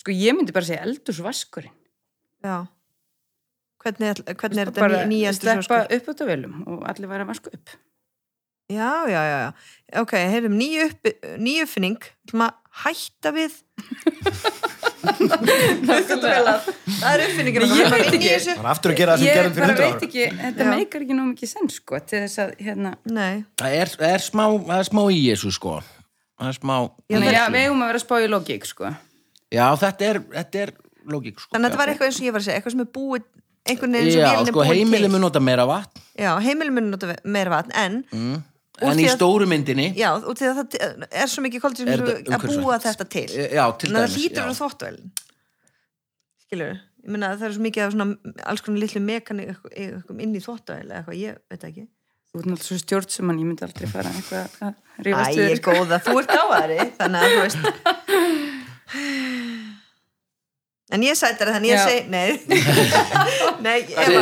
[SPEAKER 5] Sko, ég myndi bara segja eldúsvaskurinn.
[SPEAKER 4] já Hvernig, er- hvernig er þetta
[SPEAKER 5] bara
[SPEAKER 4] ný, nýja
[SPEAKER 5] sleppa
[SPEAKER 4] eldhúsvaskur?
[SPEAKER 5] upp á dövelum og allir væri að vaska upp.
[SPEAKER 4] Já, já, já, já Ok, heyrðum, ný, upp, ný uppfinning hætta við. Það er uppfinningin
[SPEAKER 5] ég veit ekki.
[SPEAKER 3] Það var aftur að gera það sem
[SPEAKER 5] Ég bara veit ekki, þetta meikar ekki nóg mikið senn, sko, til þess að, hérna,
[SPEAKER 4] Nei,
[SPEAKER 1] Það er, er, smá, það er smá í þessu sko. Það er smá
[SPEAKER 4] Já,
[SPEAKER 5] já, við eigum að vera spá í lógík, sko.
[SPEAKER 1] Já, þetta er, þetta er lógík sko.
[SPEAKER 4] Þannig að þetta var eitthvað eins og ég var að segja Eitthvað sem er búið einhvern veginn sem
[SPEAKER 1] Já,
[SPEAKER 4] vélinn er
[SPEAKER 1] sko heimili
[SPEAKER 4] til.
[SPEAKER 1] mun nota meira vatn.
[SPEAKER 4] Já, heimilin mun nota meira vatn En,
[SPEAKER 1] mm. En í stóru myndinni
[SPEAKER 4] já, út því að það er svo mikið koldur
[SPEAKER 1] Er
[SPEAKER 4] sem
[SPEAKER 1] þetta
[SPEAKER 4] að búa þetta til
[SPEAKER 1] Já, til
[SPEAKER 4] að það
[SPEAKER 1] dæmis
[SPEAKER 4] hlýtur að þvóttavélin Skilur Ég meina að það er svo mikið af svona alls konar litlu mekanik eitthvað inn í þvóttavél eða eitthvað, ég veit ekki
[SPEAKER 5] Þú ert náttúrulega svo stjórn sem hann, ég myndi aldrei fara eitthvað að
[SPEAKER 4] Æ,
[SPEAKER 5] rífast
[SPEAKER 4] ég
[SPEAKER 5] við.
[SPEAKER 4] er góða, þú ert gáðari þannig að þú veist En ég sættar það, þannig ég segi Nei, (laughs) nei, ég
[SPEAKER 1] Það er-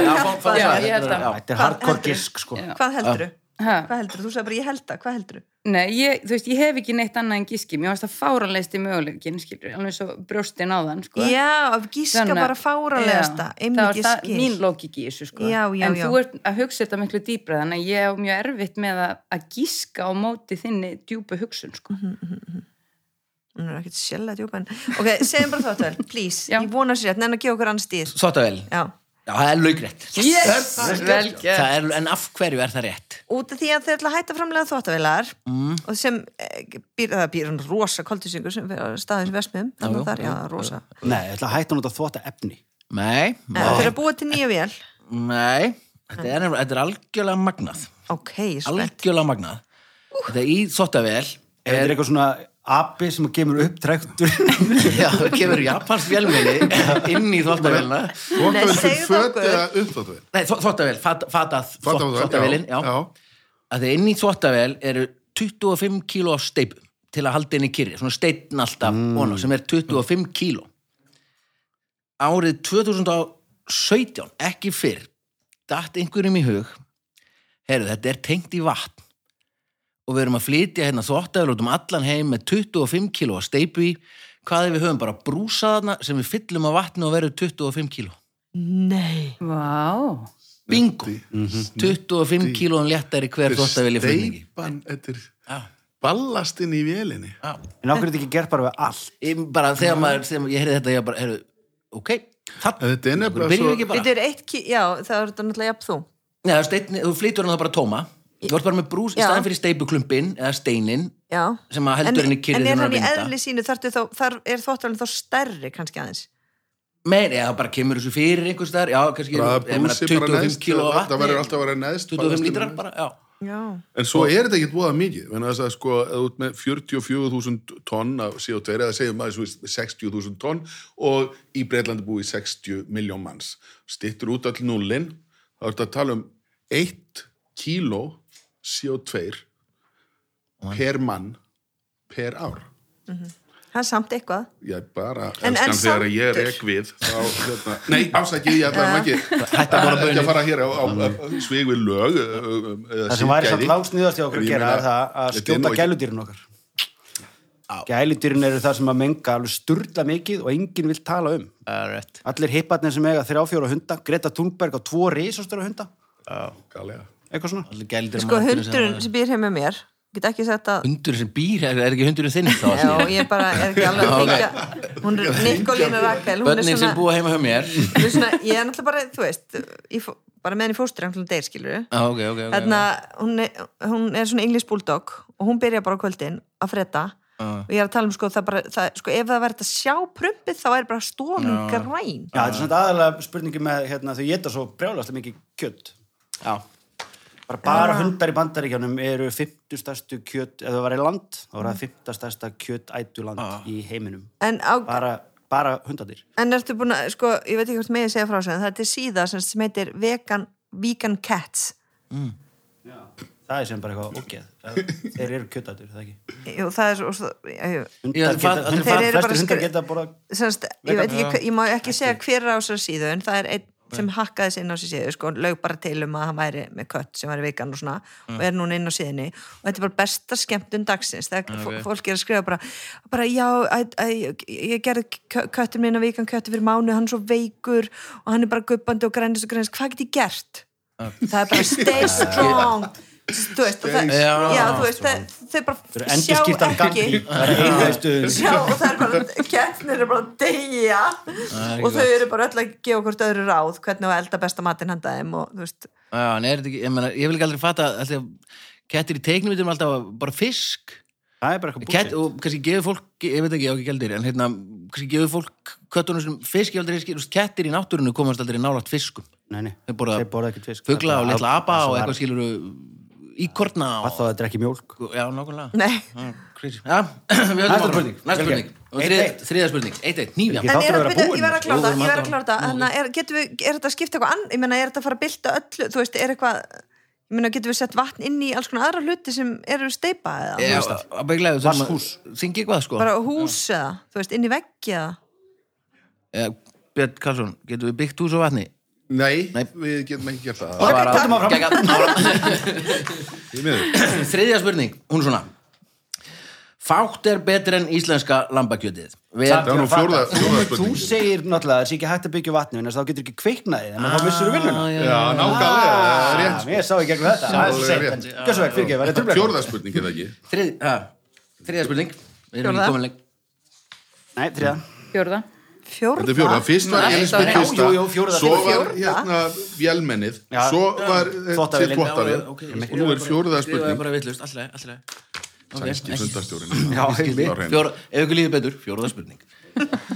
[SPEAKER 4] var þér.
[SPEAKER 5] ég að-
[SPEAKER 1] Já.
[SPEAKER 3] Þetta er hardcore gisk, sko.
[SPEAKER 4] Hvað heldur þú?
[SPEAKER 5] Ha,
[SPEAKER 4] Hvað heldur þú? Þú sagði bara ég held það, hvað heldur þú?
[SPEAKER 5] Nei, ég, þú veist, ég hef ekki neitt annað en gíski. Mér varst það fáranlegsti möguleikin, skilur, alveg svo brjóstin á þann, sko.
[SPEAKER 4] Já, að gíska
[SPEAKER 5] Þannig að-
[SPEAKER 4] bara fáralegasta
[SPEAKER 5] Já,
[SPEAKER 4] einmitt
[SPEAKER 5] það var það,
[SPEAKER 4] skil.
[SPEAKER 5] mín lógik í þessu, sko.
[SPEAKER 4] Já, já,
[SPEAKER 5] en
[SPEAKER 4] já.
[SPEAKER 5] þú ert að hugsa þetta miklu dýbra, þannig að ég hef mjög erfitt með að, að gíska á móti þinni djúpu hugsun, sko.
[SPEAKER 4] Mhm. Hún er ekkert sjæla djúpa en Ok, segjum bara þáttuvel, (laughs) please
[SPEAKER 5] Já.
[SPEAKER 4] Ég vona sér, en að gefa okkur annars dýr
[SPEAKER 1] Þvottavél
[SPEAKER 4] Já,
[SPEAKER 1] Já, það er laugrétt
[SPEAKER 5] Yes!
[SPEAKER 1] Það er, En af hverju er það rétt?
[SPEAKER 4] út af því að þeir ætla að hætta framlega þvóttavélar
[SPEAKER 1] Mm.
[SPEAKER 4] og sem eh, býr, það býr hann rosa koltisingur sem fyrir staðins vestmiðum
[SPEAKER 1] Já,
[SPEAKER 4] þannig að það er, já, rosa.
[SPEAKER 3] Nei, ég ætla að hætta hún út að þvota efni.
[SPEAKER 1] Nei,
[SPEAKER 4] þeir eru að búa til nýja vél.
[SPEAKER 1] Nei Þetta er, þetta er algjörlega magnað.
[SPEAKER 4] Ok, spennt
[SPEAKER 1] Algjörlega magnað. Þetta er í þvottavél
[SPEAKER 3] Er þetta eitthvað svona api sem kemur upp trektur? (laughs)
[SPEAKER 1] Já, það kemur japansk vélminni inn í þvottavélina
[SPEAKER 2] Þvóttavél
[SPEAKER 4] Nei,
[SPEAKER 2] fyrir
[SPEAKER 4] segðu
[SPEAKER 2] föt
[SPEAKER 4] okkur.
[SPEAKER 2] eða uppþvóttavél
[SPEAKER 1] Nei, þvó- þvottavél, fat- fatað
[SPEAKER 2] Þvottavél,
[SPEAKER 1] þvottavélin já.
[SPEAKER 2] já.
[SPEAKER 1] Að þeir inn í þvottavél eru 25 kíló af steipu til að halda inn í kyrri, svona steinn alltaf mm. sem er 25 kíló árið 2017 ekki fyrr datt einhverjum í hug heyrðu, þetta er tengt í vatn og við erum að flytja hérna þvottavél út um allan heim með 25 kíló af steipu í. Hvað ef við höfum bara brúsaðna sem við fyllum af vatni og verður 25 kíló?
[SPEAKER 4] Nei.
[SPEAKER 5] Vá.
[SPEAKER 1] bingo. 25 kílóum léttari hver þvottavél í flutningi.
[SPEAKER 2] Steipan, þetta er
[SPEAKER 1] Já,
[SPEAKER 2] ballastinn í vélinni.
[SPEAKER 1] Já.
[SPEAKER 3] En ákveður þetta ekki gert bara við allt?
[SPEAKER 1] ég, bara þegar maður, þegar ég heyrði þetta ég bara, heyrðu, ok það,
[SPEAKER 2] Þetta er nefnilega svo-
[SPEAKER 4] Þetta er eitt, ki- já, það er þetta náttúrulega jafn þú.
[SPEAKER 1] Nei, þú flytur hann það bara tóma þú ert bara með brús í staðan fyrir steipuklumpin eða steinin
[SPEAKER 4] Já.
[SPEAKER 1] sem að heldur henni kyrrið
[SPEAKER 4] En er
[SPEAKER 1] þegar
[SPEAKER 4] hann í
[SPEAKER 1] hún er að
[SPEAKER 4] eðli sínu, þá, þar er þvóttavélin þá stærri kannski aðeins?
[SPEAKER 1] Meir, eða bara kemur þessu fyrir einhvers staðar, já, kannski
[SPEAKER 2] bara
[SPEAKER 1] 25
[SPEAKER 2] neðst
[SPEAKER 1] kíló af
[SPEAKER 2] það verður
[SPEAKER 1] vatni
[SPEAKER 2] alltaf að vera neðst
[SPEAKER 1] 25 lítrar bara, já.
[SPEAKER 4] Já.
[SPEAKER 2] En svo er þetta ekkert búið mikið, en þess að sko, eða út með 44.000 tonn af CO2, eða segjum maður svo 60.000 tonn og í Breitlandi búið 60 miljón manns. Stittur út all núlinn, þá er þetta að tala um 1 kíló CO2 per mann per ár.
[SPEAKER 4] Það er samt eitthvað.
[SPEAKER 2] Ég bara
[SPEAKER 4] En- en
[SPEAKER 2] þegar ég
[SPEAKER 4] sandur.
[SPEAKER 2] rek við þá, hérna, nei, ásækið, ég ætla ekki
[SPEAKER 1] að
[SPEAKER 2] ekki
[SPEAKER 1] baunir.
[SPEAKER 2] að fara hér á, á, á svig við lög eða
[SPEAKER 3] Það sem væri samt lágsnýðast í okkur að gera er það að
[SPEAKER 2] þetta er
[SPEAKER 3] skjóta
[SPEAKER 2] ekki-
[SPEAKER 3] gæludýrin okkar. Gæludýrin eru það sem að menga alveg sturla mikið og enginn vil tala um.
[SPEAKER 1] Er
[SPEAKER 3] Allir hipparnir sem eiga þrjá fjóra hunda, Greta Thunberg á tvo risastöru hunda,
[SPEAKER 2] Galega.
[SPEAKER 3] Eitthvað svona.
[SPEAKER 1] Gældir
[SPEAKER 4] Sko hundurinn sem býr heim með mér, get ekki sett að
[SPEAKER 1] Hundurinn sem býr, er, er ekki hundurinn þinn þá?
[SPEAKER 4] Já, ég bara er ekki alveg að (laughs) þykja Hún er Nikolína Rakel
[SPEAKER 1] Bönnin sem búa heima hjá mér. (laughs)
[SPEAKER 4] Er svona Ég er náttúrulega bara, þú veist bara með henni fóstur hann deyr, skilur
[SPEAKER 1] Já, ok, ok, ok
[SPEAKER 4] Þarna, hún, er, hún er svona English Bulldog og hún byrja bara á kvöldin að freda
[SPEAKER 1] Já.
[SPEAKER 4] og ég er að tala um sko, það bara, það, sko ef það verður að sjá prumpið þá er bara stofun græn.
[SPEAKER 3] Já, þetta er svona aðalega spurningi með hérna, þau geta svo brjálast mikið kjött.
[SPEAKER 1] Já,
[SPEAKER 3] Bara, bara hundar í bandaríkjánum eru 50 stærstu kjött, ef það var í land, þá var það 50 stærsta kjöttætuland í heiminum.
[SPEAKER 4] en, á,
[SPEAKER 3] Bara, bara hundadir.
[SPEAKER 4] en ertu búin að, sko, ég veit ekki hvort megið segja frá þessu en það er síða sem, sem heitir vegan, vegan cats
[SPEAKER 3] Það er sem bara eitthvað ógeð. Þeir eru kjöttætur, það ekki.
[SPEAKER 4] Jú, það er svo, ég, Þeir eru bara
[SPEAKER 3] flestir hundar
[SPEAKER 4] skri-
[SPEAKER 3] geta bara...
[SPEAKER 4] semst, ég veit ekki, ég má ekki segja hver er á þessar síðu en það er einn sem hakkaði sig inn á sér síðu sko, lög bara til um að hann væri með kött sem væri vegan og svona og er núna inn á síðunni. Og þetta er bara besta skemmtun dagsins. Þegar okay. fólk er að skrifa bara, bara já, að, að, ég gerði kö- köttur minn að vegan köttur fyrir mánu, hann er svo veikur og hann er bara guppandi og grænist og grænist hvað get ég gert? það er bara stay (laughs) strong þú veist, það,
[SPEAKER 1] Já.
[SPEAKER 4] já, þú veist það, þau bara sjá ekki. (laughs) sjá og það er bara keppnir er bara að deyja. Og þau eru bara öll að gefa hvort öðru ráð hvernig að elda besta matinn handa þeim og þú veist,
[SPEAKER 1] já, er ég meina, ég vil ekki aldrei fatta alltaf, kettir í teiknumvitum alltaf bara fisk.
[SPEAKER 3] Það er bara eitthvað
[SPEAKER 1] Kett, og kannski gefur fólk, ég veit ekki, ég á ekki gældir en hérna, kannski gefur fólk köttunum sem fisk, ég aldrei skil, kettir í náttúrunu komast aldrei nálægt fiskum.
[SPEAKER 3] Nei, nei,
[SPEAKER 1] Þeir borða-
[SPEAKER 3] þeir borða ekkert fisk.
[SPEAKER 1] fugla og litla apa og eitthvað skiluru
[SPEAKER 3] þá
[SPEAKER 1] og,
[SPEAKER 3] að þetta er ekki mjólk?
[SPEAKER 1] já, nákvæmlega
[SPEAKER 4] nei
[SPEAKER 1] Já, við áfram.
[SPEAKER 3] spurning.
[SPEAKER 1] Næsta spurning. Og þriðja spurning. Eitt, eitt, nýja.
[SPEAKER 4] En er,
[SPEAKER 3] búinn.
[SPEAKER 4] ég verð að klára það, ég verð
[SPEAKER 1] erum
[SPEAKER 4] að klára það Þannig, er, getum við, er þetta að skipta eitthvað ann ég meina, er þetta að fara að bylta öllu þú veist, er eitthvað ég meina, getum við sett vatn inn í alls konar aðra hluti sem eru steipa eða,
[SPEAKER 1] Já,
[SPEAKER 4] veist,
[SPEAKER 1] að bygglega, þú
[SPEAKER 3] Vatnshús.
[SPEAKER 1] Þingi eitthvað, sko.
[SPEAKER 4] bara hús eða, þú veist, inn í veggi eða
[SPEAKER 1] Björn Karlsson, getum við byggt hús á vatni?
[SPEAKER 2] Nei,
[SPEAKER 1] Nei.
[SPEAKER 2] við getum ekki gert það.
[SPEAKER 1] Það var að-
[SPEAKER 3] höldum áfram. (laughs)
[SPEAKER 1] Þriðja spurning, hún er svona. Fátt er betur en íslenska lambakjötið. Vel,
[SPEAKER 2] Það var nú fjórða, fjórða
[SPEAKER 3] Þú segir náttúrulega að það sé ekki hægt að byggja vatni en þá getur ekki kviknaði, en þá missur þú vinnuna.
[SPEAKER 2] Já, nákvæmlega.
[SPEAKER 3] Ah, Ég sá í gegnum þetta. Gjössu vekk, fyrir ekki, var þetta trumlega?
[SPEAKER 2] Fjórða spurning, er það ekki?
[SPEAKER 1] þrið, ha, þriðja spurning.
[SPEAKER 4] Fjórða.
[SPEAKER 1] ekki.
[SPEAKER 3] Nei, þriða.
[SPEAKER 5] Fjórða.
[SPEAKER 4] Fjórða,
[SPEAKER 2] Þetta er fjórða. Fyrst var Elisabeth fyrsta,
[SPEAKER 3] Jú, jú, fjórða.
[SPEAKER 2] svo var
[SPEAKER 4] Fjórða.
[SPEAKER 2] hérna vélmennið,
[SPEAKER 3] Já.
[SPEAKER 2] svo var til
[SPEAKER 1] ok,
[SPEAKER 2] og nú er fjórða
[SPEAKER 1] Það er
[SPEAKER 2] spurning.
[SPEAKER 1] bara vittlust, alltaf, alltaf.
[SPEAKER 2] Sænski fundarstjórin. (laughs)
[SPEAKER 3] Já.
[SPEAKER 1] Fjóra, ef ykkur líður betur, fjóraða spurning (laughs)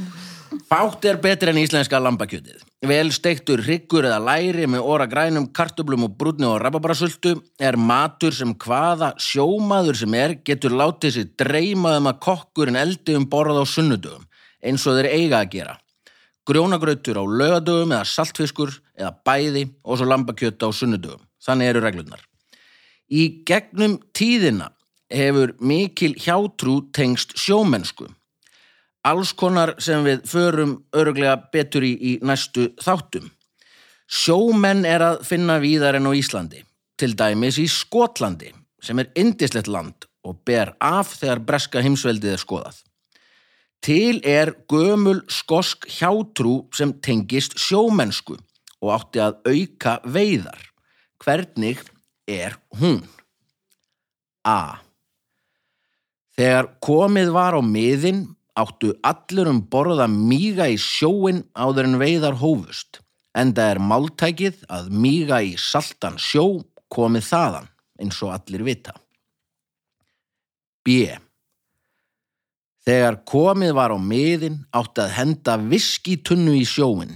[SPEAKER 1] Fátt er betur en íslenska lambakjötið Vel steiktur hryggur eða læri með óra grænum, kartöblum og brúnni og rababarasöldu er matur sem hvaða sjómaður sem er getur látið sér dreymað um að kokkurinn eldi um borð á sunnudögum eins og þeir eiga að gera grjónagrautur á lögadögum eða saltfiskur eða bæði og svo lambakjöt á sunnudögum þannig eru reglurnar Í gegnum tíðina hefur mikil hjátrú tengst sjómennsku. Alls konar sem við förum öruglega betur í, í næstu þáttum. Sjómenn er að finna víðar en á Íslandi, til dæmis í Skotlandi, sem er indislegt land og ber af þegar breska heimsveldið er skoðað. Til er gömul skosk hjátrú sem tengist sjómennsku og átti að auka veiðar. Hvernig er hún? A. Þegar komið var á miðin áttu allur um borða míga í sjóin áður en veiðar hófust, enda er máltækið að míga í saltan sjó komið þaðan, eins og allir vita. B. Þegar komið var á miðin átti að henda viskitunnu í sjóin,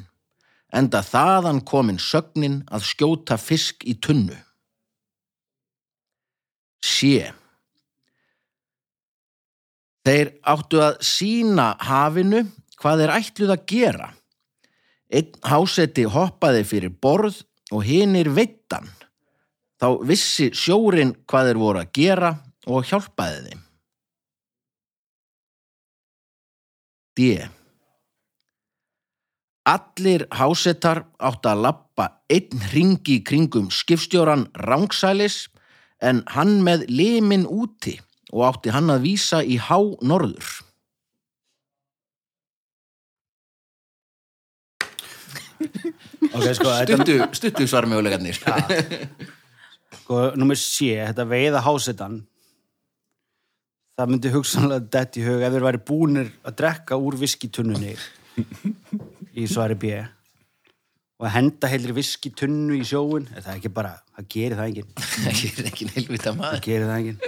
[SPEAKER 1] enda þaðan komin sögnin að skjóta fisk í tunnu. Sé. Þeir áttu að sína hafinu hvað þeir ætluð að gera. Einn háseti hoppaði fyrir borð og hinir veittan. Þá vissi sjórin hvað þeir voru að gera og hjálpaði þeim. D. Allir hásetar áttu að lappa einn ringi kringum skipstjóran rángsælis en hann með limin úti og átti hann að vísa í há norður.
[SPEAKER 3] ok, sko,
[SPEAKER 1] Stuttu, stuttu svarmjögulegarnir. (laughs)
[SPEAKER 3] sko, nummer sé, þetta veiða hásetan það myndi hugsanlega dett í hug ef þeir væri búnir að drekka úr viskitunnunni í svari B og að henda heilri viskitunnu í sjóin er það ekki bara, það gerir það enginn
[SPEAKER 1] Það er ekki neilvita
[SPEAKER 3] það
[SPEAKER 1] maður.
[SPEAKER 3] gerir það enginn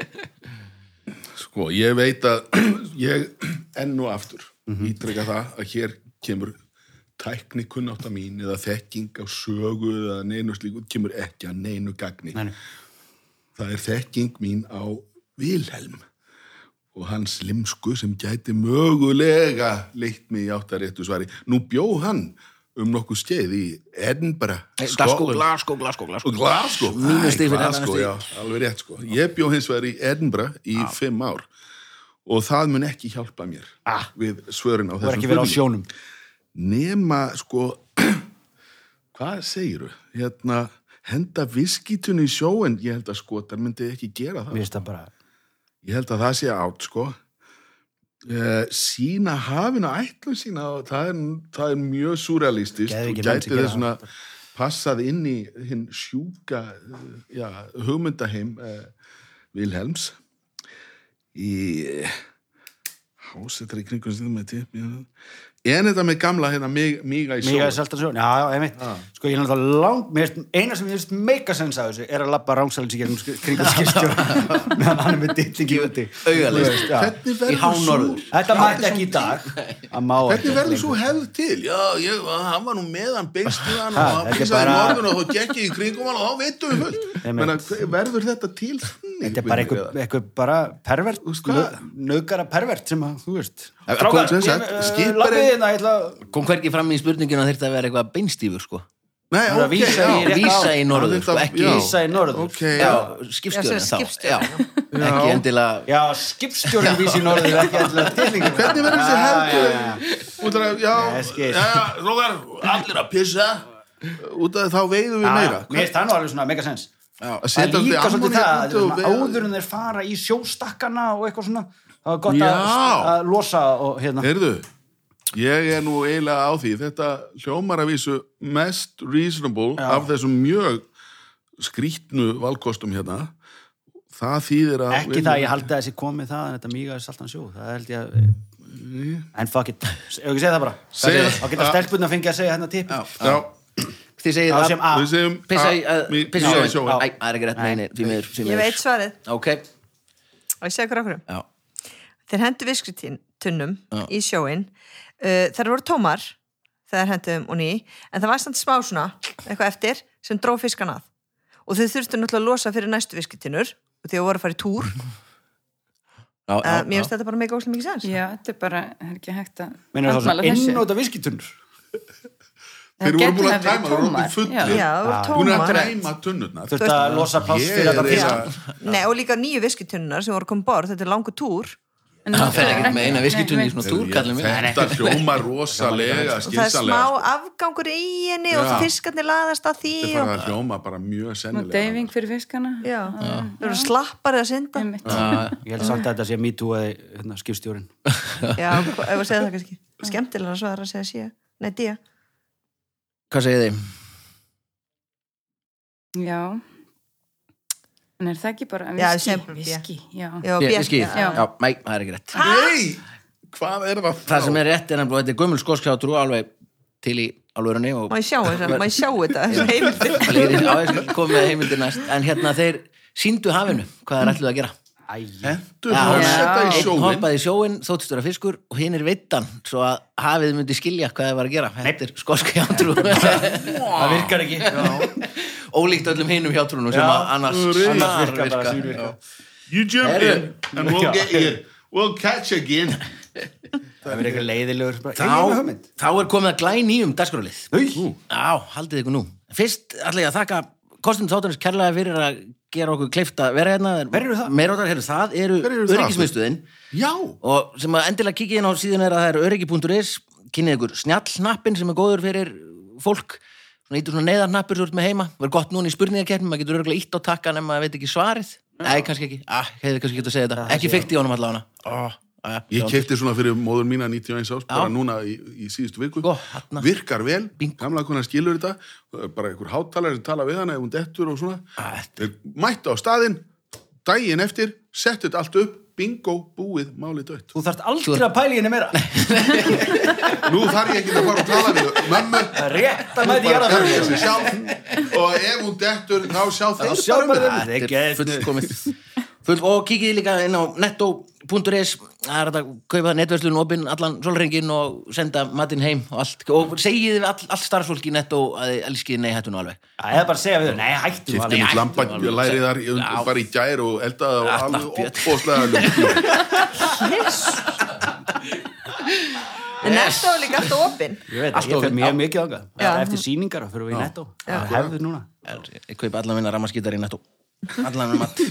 [SPEAKER 2] Sko, ég veit að ég enn og aftur ítreka það að hér kemur tækni kunnátta mín eða þekking á sögu eða neinu slíku kemur ekki að neinu gagni.
[SPEAKER 3] Nei, nei.
[SPEAKER 2] Það er þekking mín á Vilhelm og hans limsku sem gæti mögulega leitt mig í áttaréttu svari. Nú bjó hann um nokkuð skeið í Edinburgh,
[SPEAKER 1] Glasgow. Glasgow, Glasgow, Glasgow.
[SPEAKER 2] Glasgow, Æ, Glasgow, já, alveg rétt sko. Ég bjó hins vegar í Edinburgh í fimm ár og það mun ekki hjálpa mér
[SPEAKER 3] Ah.
[SPEAKER 2] við svörin á
[SPEAKER 3] það er
[SPEAKER 2] þessum
[SPEAKER 3] ekki verið á
[SPEAKER 2] spurningum.
[SPEAKER 3] sjónum
[SPEAKER 2] Nema, sko, (clears throat) hvað segiru? Hérna, henda viskitunni í sjóin, ég held að skotar myndi ekki gera það.
[SPEAKER 3] mér finnst það bara
[SPEAKER 2] Ég held að það sé átt, sko. Uh, sína hafinu ætlum sína, og það er, það er mjög surrealistist og gæti þess svona passað inn í hinn sjúka uh, já, hugmyndaheim uh, Vilhelms í hásettar í kringum sem já. En þetta með gamla hérna miga í
[SPEAKER 3] Míga
[SPEAKER 2] sjó
[SPEAKER 3] er seltan sjón, já, já, ég veit Sko, ég er náttúrulega lang, mér finnst, eina sem ég finnst meikasens af þessu er að labba rángsælins í kringum skipstjóra. (laughs) Meðan hann er með dillingi úti. Þú veist, já.
[SPEAKER 2] hvernig
[SPEAKER 1] Í
[SPEAKER 2] verður
[SPEAKER 1] hánorður.
[SPEAKER 3] Þetta mætti ekki í dag. Að
[SPEAKER 2] Hvernig verður svo hefð til? Já, ég, hann var nú meðan beinstuðan (laughs)
[SPEAKER 3] Ha,
[SPEAKER 2] og hann
[SPEAKER 3] bara-
[SPEAKER 2] morgun og þá gekk ég í kringum hann og þá veitum við fullt. Verður þetta til þannig?
[SPEAKER 3] Þetta er bara
[SPEAKER 2] Vinur,
[SPEAKER 3] hérna, ætla
[SPEAKER 1] Kom hvergi fram í spurninginu að þetta að vera eitthvað beinstífur, sko.
[SPEAKER 2] Nei,
[SPEAKER 3] er
[SPEAKER 2] ok,
[SPEAKER 3] vísa
[SPEAKER 2] já.
[SPEAKER 3] í rétt
[SPEAKER 1] Vísa í norður, sko, ekki...
[SPEAKER 3] vísa í norður.
[SPEAKER 2] Ok,
[SPEAKER 1] Já,
[SPEAKER 4] sem
[SPEAKER 1] þá. Já, ekki endilega...
[SPEAKER 3] Já, skipstjórinn vísi í norður ekki alltaf tilningur
[SPEAKER 2] Hvernig verður þessi til? Út af að, já, já, rógar, allir að pissa. Út af þá veiðum við meira.
[SPEAKER 3] Mér finnst það nú alveg svona mega sens.
[SPEAKER 2] Að
[SPEAKER 3] Það er líka svolítið það áður en þeir fara í sjóstakkana og eitthvað svona það var gott að, að losa og hérna.
[SPEAKER 2] Heyrðu, ég er nú eiginlega á því, þetta hljómar að vísu mest reasonable
[SPEAKER 3] Já.
[SPEAKER 2] af þessum mjög skrítnu valkostum hérna. Það þýðir að...
[SPEAKER 3] ekki það að ég haldi að þessi komið það en þetta mýga er saltan sjó það held ég að en fuck it, ef ekki segja það bara?
[SPEAKER 2] Það.
[SPEAKER 3] þá geta stelpunna fengið að segja hérna tipp
[SPEAKER 2] Já,
[SPEAKER 1] Þið segið
[SPEAKER 3] Já,
[SPEAKER 1] að...
[SPEAKER 3] sem A.
[SPEAKER 2] við segjum...
[SPEAKER 1] Pissa í,
[SPEAKER 2] að-
[SPEAKER 1] að, pissa í sjóin. Æ, það er ekki rétt, því
[SPEAKER 4] Ég veit svarið.
[SPEAKER 1] Ok,
[SPEAKER 4] og ég segja hver okkur
[SPEAKER 1] já.
[SPEAKER 4] þeir hendu viskitunnum
[SPEAKER 1] Já.
[SPEAKER 4] í sjóin uh, þær voru tómar þegar hendum og ný en það var samt smá svona eitthvað eftir sem dró fiskan að og þau þurftu náttúrulega að losa fyrir næstu viskitinnur og því að voru að fara í túr
[SPEAKER 1] Já,
[SPEAKER 4] uh,
[SPEAKER 1] já,
[SPEAKER 4] mér
[SPEAKER 1] já.
[SPEAKER 4] finnst þetta bara mega óslega mikið sens
[SPEAKER 5] Já, þetta er bara, það er ekki hægt að
[SPEAKER 3] Meinar það
[SPEAKER 5] þessu.
[SPEAKER 3] innóta viskitunnur
[SPEAKER 2] Þeir voru búin að tæma, þeir voru orðin fullir.
[SPEAKER 5] Já.
[SPEAKER 4] Já, það voru
[SPEAKER 2] Búin að tæma tunnurnar.
[SPEAKER 3] þurfti að losa pláss
[SPEAKER 2] Ég
[SPEAKER 3] fyrir þetta fisk
[SPEAKER 2] að-
[SPEAKER 4] Nei, og líka nýju viskitunnar sem voru að koma um borð þetta er langu túr
[SPEAKER 1] Það fer ekkert
[SPEAKER 5] ekki-
[SPEAKER 1] með eina
[SPEAKER 5] nei,
[SPEAKER 1] viskitunni í svona túrkallum.
[SPEAKER 2] Þetta hljóma (laughs) rosalega
[SPEAKER 4] og það er smá
[SPEAKER 2] sko.
[SPEAKER 4] afgangur í henni og fiskarnir laðast að því
[SPEAKER 2] Þetta er
[SPEAKER 4] og...
[SPEAKER 2] bara að hljóma bara mjög sennilega.
[SPEAKER 5] deyfing fyrir fiskana.
[SPEAKER 4] Já, það eru slappar að synda. (laughs)
[SPEAKER 3] Ég held samt að þetta sé me too eða hérna, skipstjórin
[SPEAKER 4] Já, ef að segja það kannski. Skemmtilega að svara að segja sé. Nei, día
[SPEAKER 1] Hvað segið þið?
[SPEAKER 5] Já En er það ekki bara viski?
[SPEAKER 4] sem-
[SPEAKER 5] Viski, já
[SPEAKER 1] skil.
[SPEAKER 4] já.
[SPEAKER 1] Nei, það er ekki rétt.
[SPEAKER 2] Nei, hvað er það?
[SPEAKER 1] Það sem er rétt er nefnilega, þetta er gömul skóskjátrú alveg til í alvörunni og
[SPEAKER 4] Má ég sjá þetta, má ég sjá (laughs) þetta Þessi heimildir
[SPEAKER 1] Það koma með heimildir næst En hérna þeir síndu hafinu Hvað er ætluð að gera?
[SPEAKER 3] Æ,
[SPEAKER 2] Hendur
[SPEAKER 1] Já,
[SPEAKER 2] hálsetta í
[SPEAKER 1] einn
[SPEAKER 2] sjóin.
[SPEAKER 1] hoppaði í sjóin, þóttist vera fiskur og hinn er veittan, svo að hafið myndi skilja hvað það var að gera. Þetta er skoska (laughs) Ólíkt öllum hinum hjátrúnum sem að annars,
[SPEAKER 2] Annars
[SPEAKER 1] virka. Já.
[SPEAKER 2] You jump
[SPEAKER 1] Herru.
[SPEAKER 2] in and we'll get you. We'll catch again.
[SPEAKER 3] það verður eitthvað leiðilegur bara, "Hey, ég er
[SPEAKER 1] Þá,
[SPEAKER 3] hugmynd."
[SPEAKER 1] þá er komið að glæ nýjum dagskrálið. Já, haldið ykkur nú. Fyrst ætla ég að þakka kostinu þáttanins kærlega fyrir að gera okkur kleift að vera hérna.
[SPEAKER 3] Hver eru það?
[SPEAKER 1] Eru
[SPEAKER 2] eru Já.
[SPEAKER 1] og sem að endilega kikið inn á síðan er að það er öryggi.is kynnið ykkur snjallnappin sem er góður fyrir fólk ítur svona neyðarnappur svo með heima. Verður gott núna í spurningakeppnum, maður getur örgulega ítt á takkan ef maður veit ekki svarið. Nei, kannski ekki, ah, hefði kannski getað að segja þetta. Ekki fyrkt í honum allavega. Oh, ah,
[SPEAKER 2] Ég kefti svona fyrir móður mína 91 ás, bara núna í, í síðustu viku.
[SPEAKER 1] Sko, þarna.
[SPEAKER 2] Virkar vel,
[SPEAKER 1] Bingo.
[SPEAKER 2] gamla konar skilur þetta, bara einhver hátalar sem tala við hana ef hún dettur og svona.
[SPEAKER 1] Ah,
[SPEAKER 2] mættu á staðinn, daginn eftir, settu þetta allt upp, bingo, búið, málið dött.
[SPEAKER 3] þú þarft aldrei að pæla í henni meira.
[SPEAKER 2] Nú þarf ég ekki að fara að tala við mömmu,
[SPEAKER 3] rétt að mæti gera
[SPEAKER 2] berja
[SPEAKER 3] það
[SPEAKER 2] sjálf. Og ef hún dettur, þá sjá þeir um Þetta.
[SPEAKER 1] er fullkomið. Full, og kikið líka inn á netto.is það er að kaupa netverslun opinn allan solringin og senda matinn heim og allt, og segið við all, all starfsfólki í netto að þið elskið nei hættu nú alveg.
[SPEAKER 3] Það er bara að segja við nei hættum
[SPEAKER 2] Kifti
[SPEAKER 3] alveg
[SPEAKER 2] þar í-
[SPEAKER 1] Já.
[SPEAKER 2] bara í gær og eldaði og alveg opbóðslega ljúft. (laughs)
[SPEAKER 4] En netto er líka alltaf opinn.
[SPEAKER 3] ég veit,
[SPEAKER 1] Allt
[SPEAKER 3] ég fer
[SPEAKER 1] opið,
[SPEAKER 3] mjög mikið
[SPEAKER 4] Já.
[SPEAKER 3] eftir sýningar og fyrir við í netto. Það hefðu núna.
[SPEAKER 1] Ég kaupa allan minna rammaskítar í netto allan minna mat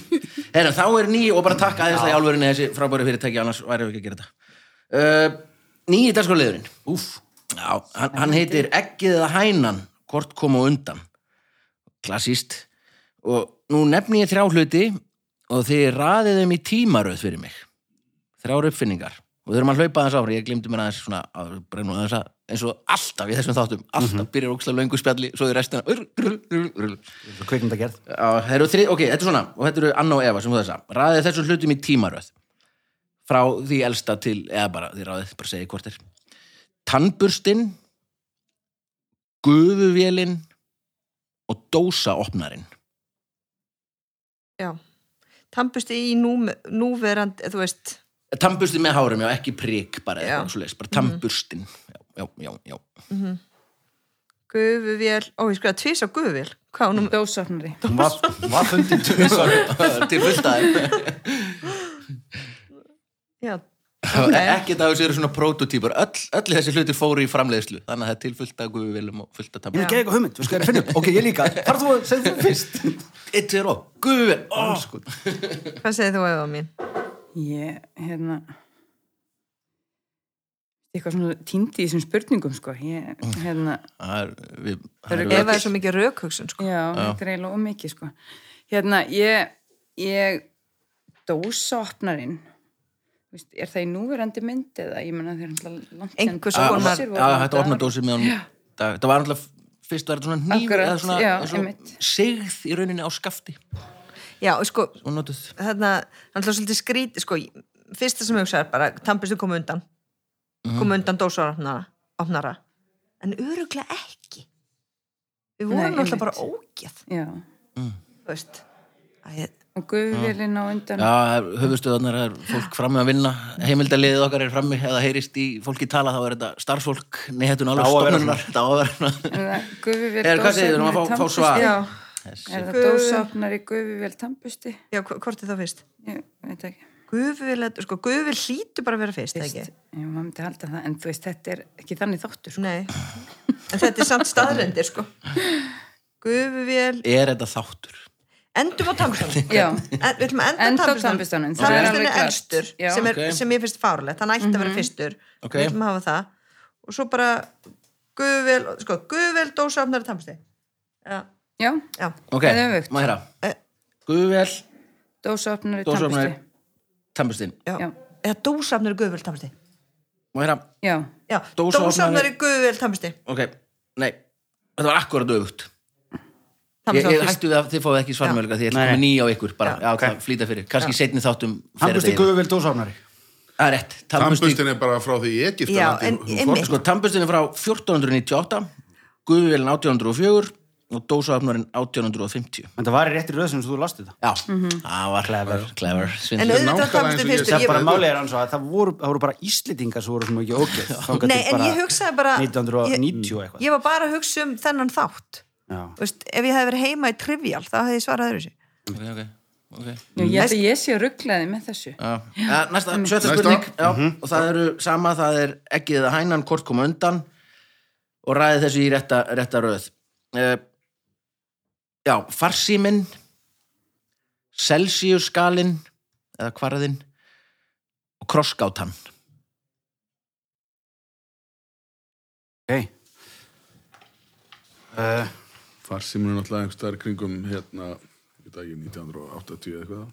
[SPEAKER 1] Herum, þá er ný og bara takk aðeins í álfurinni þessi frábæri fyrirtæki annars væri við ekki að gera þetta uh, nýji dagskóliðurinn
[SPEAKER 3] úf,
[SPEAKER 1] Já, hann, hann heitir Eggið eða hænan, hvort kom á undan. Klassíst. Og nú nefni ég þrjá hluti og þið raðið þeim í tímaröð fyrir mig. Þrjár uppfinningar. Og þau erum að hlaupa aðeins áfram, ég glimti mér aðeins svona, að, brennu aðeins að, eins og alltaf í þessum þáttum, alltaf byrjar ókslega löngu spjalli, svo í restina,
[SPEAKER 3] gerð
[SPEAKER 1] Já, það þrið, ok, þetta er svona, og þetta eru Anna og Eva sem þú þessa. Raðið þessum hlutum í tímaröð. Frá því elsta til, eða bara, því raðið, bara segið hvort er. Tannburstinn, gufuvélinn og dósaopnarinn.
[SPEAKER 4] Já. Tampusti í nú, núverand, þú veist,
[SPEAKER 1] Tannburstinn með hárum, já, ekki prik bara,
[SPEAKER 4] Já.
[SPEAKER 1] eitthvað svo leis, Já, já, já, já.
[SPEAKER 4] gufuvél, ó, ég skoða tvís á gufuvél. Hvað hún,
[SPEAKER 5] Dósofnari.
[SPEAKER 3] hún var, hún var fundin tvisvar (laughs)
[SPEAKER 1] til fullt aðeim.
[SPEAKER 4] já, ok.
[SPEAKER 1] Ekkert af þessu eru svona prototípur. Öll, öll þessi hluti fóru í framleiðslu, þannig að það er til fullt af gufuvélum og fullt af
[SPEAKER 3] ég er ekki eitthvað hugmynd, við skoðum að finna upp ok, ég líka, þar þú að segja þú fyrst
[SPEAKER 1] Eitt, tveir og gufuvél. Ó,
[SPEAKER 4] Hvað segir þú Eva mín?
[SPEAKER 5] Ég, hérna eitthvað svona týndi í þessum spurningum sko. Ég, hérna,
[SPEAKER 1] Það er, við, það er
[SPEAKER 4] Eva er svo mikið rökhugsun, sko.
[SPEAKER 5] já, þetta er eiginlega ómikið sko. Hérna, ég ég dósaopnarinn Vist, er það í núverandi mynd eða? Ég menna þeir síðan
[SPEAKER 4] Einhvers konar-
[SPEAKER 1] að
[SPEAKER 5] notaðar.
[SPEAKER 1] opna dósir með hann það, það var alltaf fyrst var þetta svona nýf
[SPEAKER 5] Akkurat,
[SPEAKER 1] eða svona,
[SPEAKER 5] já,
[SPEAKER 1] eða svona
[SPEAKER 5] einmitt.
[SPEAKER 1] sigð í rauninni á skafti.
[SPEAKER 4] Já, og sko,
[SPEAKER 1] og notuð.
[SPEAKER 4] þarna, hann hljóð svolítið skrít, sko, fyrsta sem ég hugsa er bara, tampustu kom undan, kom undan dósarofnara, opnara, en öruglega ekki. Við vorum
[SPEAKER 5] Nei, einmitt.
[SPEAKER 4] bara ógeð,
[SPEAKER 5] já,
[SPEAKER 4] þú veist. Æ,
[SPEAKER 5] og gufuvélinn á undan.
[SPEAKER 1] Já, höfustöðunar er fólk frammi að vinna. Heimildaliðið okkar er frammi. Eða heyrist í fólki tala þá er þetta starfsfólk nehetun alveg stofnunar vera svona
[SPEAKER 5] Er það
[SPEAKER 4] Gufu-
[SPEAKER 5] dósaopnari, gufuvél, tampusti?
[SPEAKER 4] já, hv- hvort er það fyrst?
[SPEAKER 5] Ég veit ekki.
[SPEAKER 4] Gufuvél, sko, gufuvél hlýtur bara að vera fyrst, eða ekki?
[SPEAKER 5] Fyrst, já, maður myndi halda það, en þú veist, þetta er ekki þannig þáttur, sko.
[SPEAKER 4] Nei, en þetta er samt staðrendir, sko. Gufuvél,
[SPEAKER 1] Er þetta þáttur?
[SPEAKER 4] endum á tampustanum. (laughs)
[SPEAKER 5] Já,
[SPEAKER 4] En, við ætlum að enda
[SPEAKER 5] Enda á
[SPEAKER 4] tannbustanum.
[SPEAKER 5] tannburstanum, það er
[SPEAKER 4] er elstur sem, er,
[SPEAKER 1] Ok.
[SPEAKER 4] sem ég finnst fárlegt, hann ætti að vera fyrstur.
[SPEAKER 1] Ok.
[SPEAKER 4] við ætlum að hafa það. Og svo bara guðvel, sko, guðvel dósafnari tannbursti já,
[SPEAKER 5] já,
[SPEAKER 4] já,
[SPEAKER 1] Ok, maður
[SPEAKER 5] tampusti.
[SPEAKER 4] Já. eða dósafnari guðvel tannbursti
[SPEAKER 1] Maður heyra,
[SPEAKER 5] Já,
[SPEAKER 4] já,
[SPEAKER 1] Dósaopnari-
[SPEAKER 4] dósafnari guðvel tannbursti
[SPEAKER 1] ok, nei. Þetta var akkurat öfugt. Ég, ég hættu við að þið fáið ekki svarmöluga því ég
[SPEAKER 3] Nei,
[SPEAKER 1] að koma
[SPEAKER 3] nei.
[SPEAKER 1] ný á ykkur bara,
[SPEAKER 4] Já.
[SPEAKER 1] já, það flýta fyrir, kannski setni þáttum yfir.
[SPEAKER 3] guðuvel dósáfnari
[SPEAKER 1] Það er rétt, tannbusti
[SPEAKER 2] Tannbustin er bara frá því fór-
[SPEAKER 1] Sko, tannbustin er frá 1498 Guðvélin 1804 og dósaöfnarinn 1850
[SPEAKER 3] En það var í réttir röð sem þú lasti þetta.
[SPEAKER 1] Já, það var clever, clever.
[SPEAKER 4] En auðvitað
[SPEAKER 2] og ég
[SPEAKER 4] fyrst
[SPEAKER 3] Það bara
[SPEAKER 4] ég,
[SPEAKER 3] málið er hans að það voru, það voru bara Íslendingar sem voru sem ekki ógeð.
[SPEAKER 4] Nei, en ég hugsaði bara
[SPEAKER 3] 1990 og eitthvað.
[SPEAKER 4] Ég var bara að hugsa um þennan þátt.
[SPEAKER 3] Já.
[SPEAKER 4] Þú veist, Ef ég hefði verið heima í Trivial þá hefði ég svarað öðru sér
[SPEAKER 1] Ok, ok, ok.
[SPEAKER 5] Já, ég ég sé rugglaði með þessu.
[SPEAKER 1] Já. Ja, næsta, sjötta spurning. Já, og það eru sama, það er ekkið að hænan hvort koma undan og ræði þessu í rétta, rétta röð. Uh, Já, farsíminn Celsius-skalinn eða kvarðinn og krossgátan
[SPEAKER 3] Ok. Uh,
[SPEAKER 2] Farsimur er náttúrulega einhver staðar kringum hérna, veit ekki, 1980 eða eitthvað,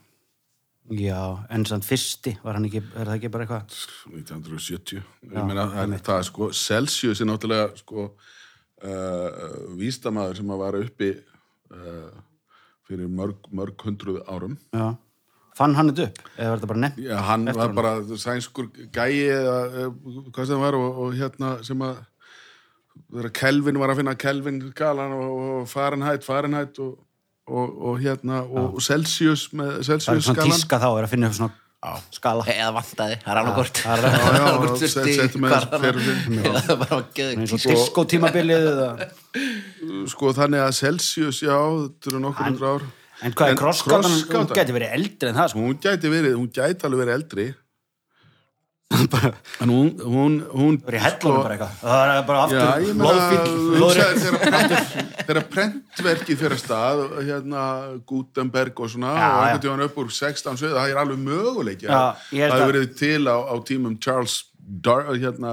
[SPEAKER 3] já, en samt fyrsti, var hann ekki, er það ekki bara eitthvað?
[SPEAKER 2] 1970.
[SPEAKER 3] Já,
[SPEAKER 2] Ég meina, það, er sko, Celsius er náttúrulega sko uh, vísdamaður sem að var uppi fyrir mörg, mörg hundruð árum.
[SPEAKER 3] Já. Fann hann þetta upp? Eða var þetta bara nefnt?
[SPEAKER 2] Já, hann var bara sænskur gæi eða eh, hvað sem það var og, og hérna sem að þegar Kelvin var að finna Kelvin galan og, og Fahrenheit, Fahrenheit og, og, og hérna og Celsius með
[SPEAKER 3] Það er
[SPEAKER 2] Celsius
[SPEAKER 3] svona tíska þá, er að finna svona skala.
[SPEAKER 1] eða vantaði, það er alveg hvort.
[SPEAKER 3] Það er- (laughs)
[SPEAKER 1] Annað hvort þurfti (laughs) það bara var geðið
[SPEAKER 3] eins og disko tímabilið eða...
[SPEAKER 2] sko þannig að Celsius, já, þetta eru nokkur hundru ár.
[SPEAKER 3] En hvað er
[SPEAKER 2] En
[SPEAKER 3] krossgátan? Hún geti verið eldri en það, sko.
[SPEAKER 2] hún gæti verið, hún gæti alveg verið eldri en hún hún, hún
[SPEAKER 3] Það er í hellunum bara eitthvað. Það er bara aftur
[SPEAKER 2] þegar prent- þegar prentverkið fyrir stað, hérna Gutenberg og svona,
[SPEAKER 3] Já,
[SPEAKER 2] og einhvern tíðan upp úr 16 sögðu, það er alveg möguleiki
[SPEAKER 3] Já,
[SPEAKER 2] að það hefur
[SPEAKER 3] að-
[SPEAKER 2] verið til á, á tímum Charles Dar, hérna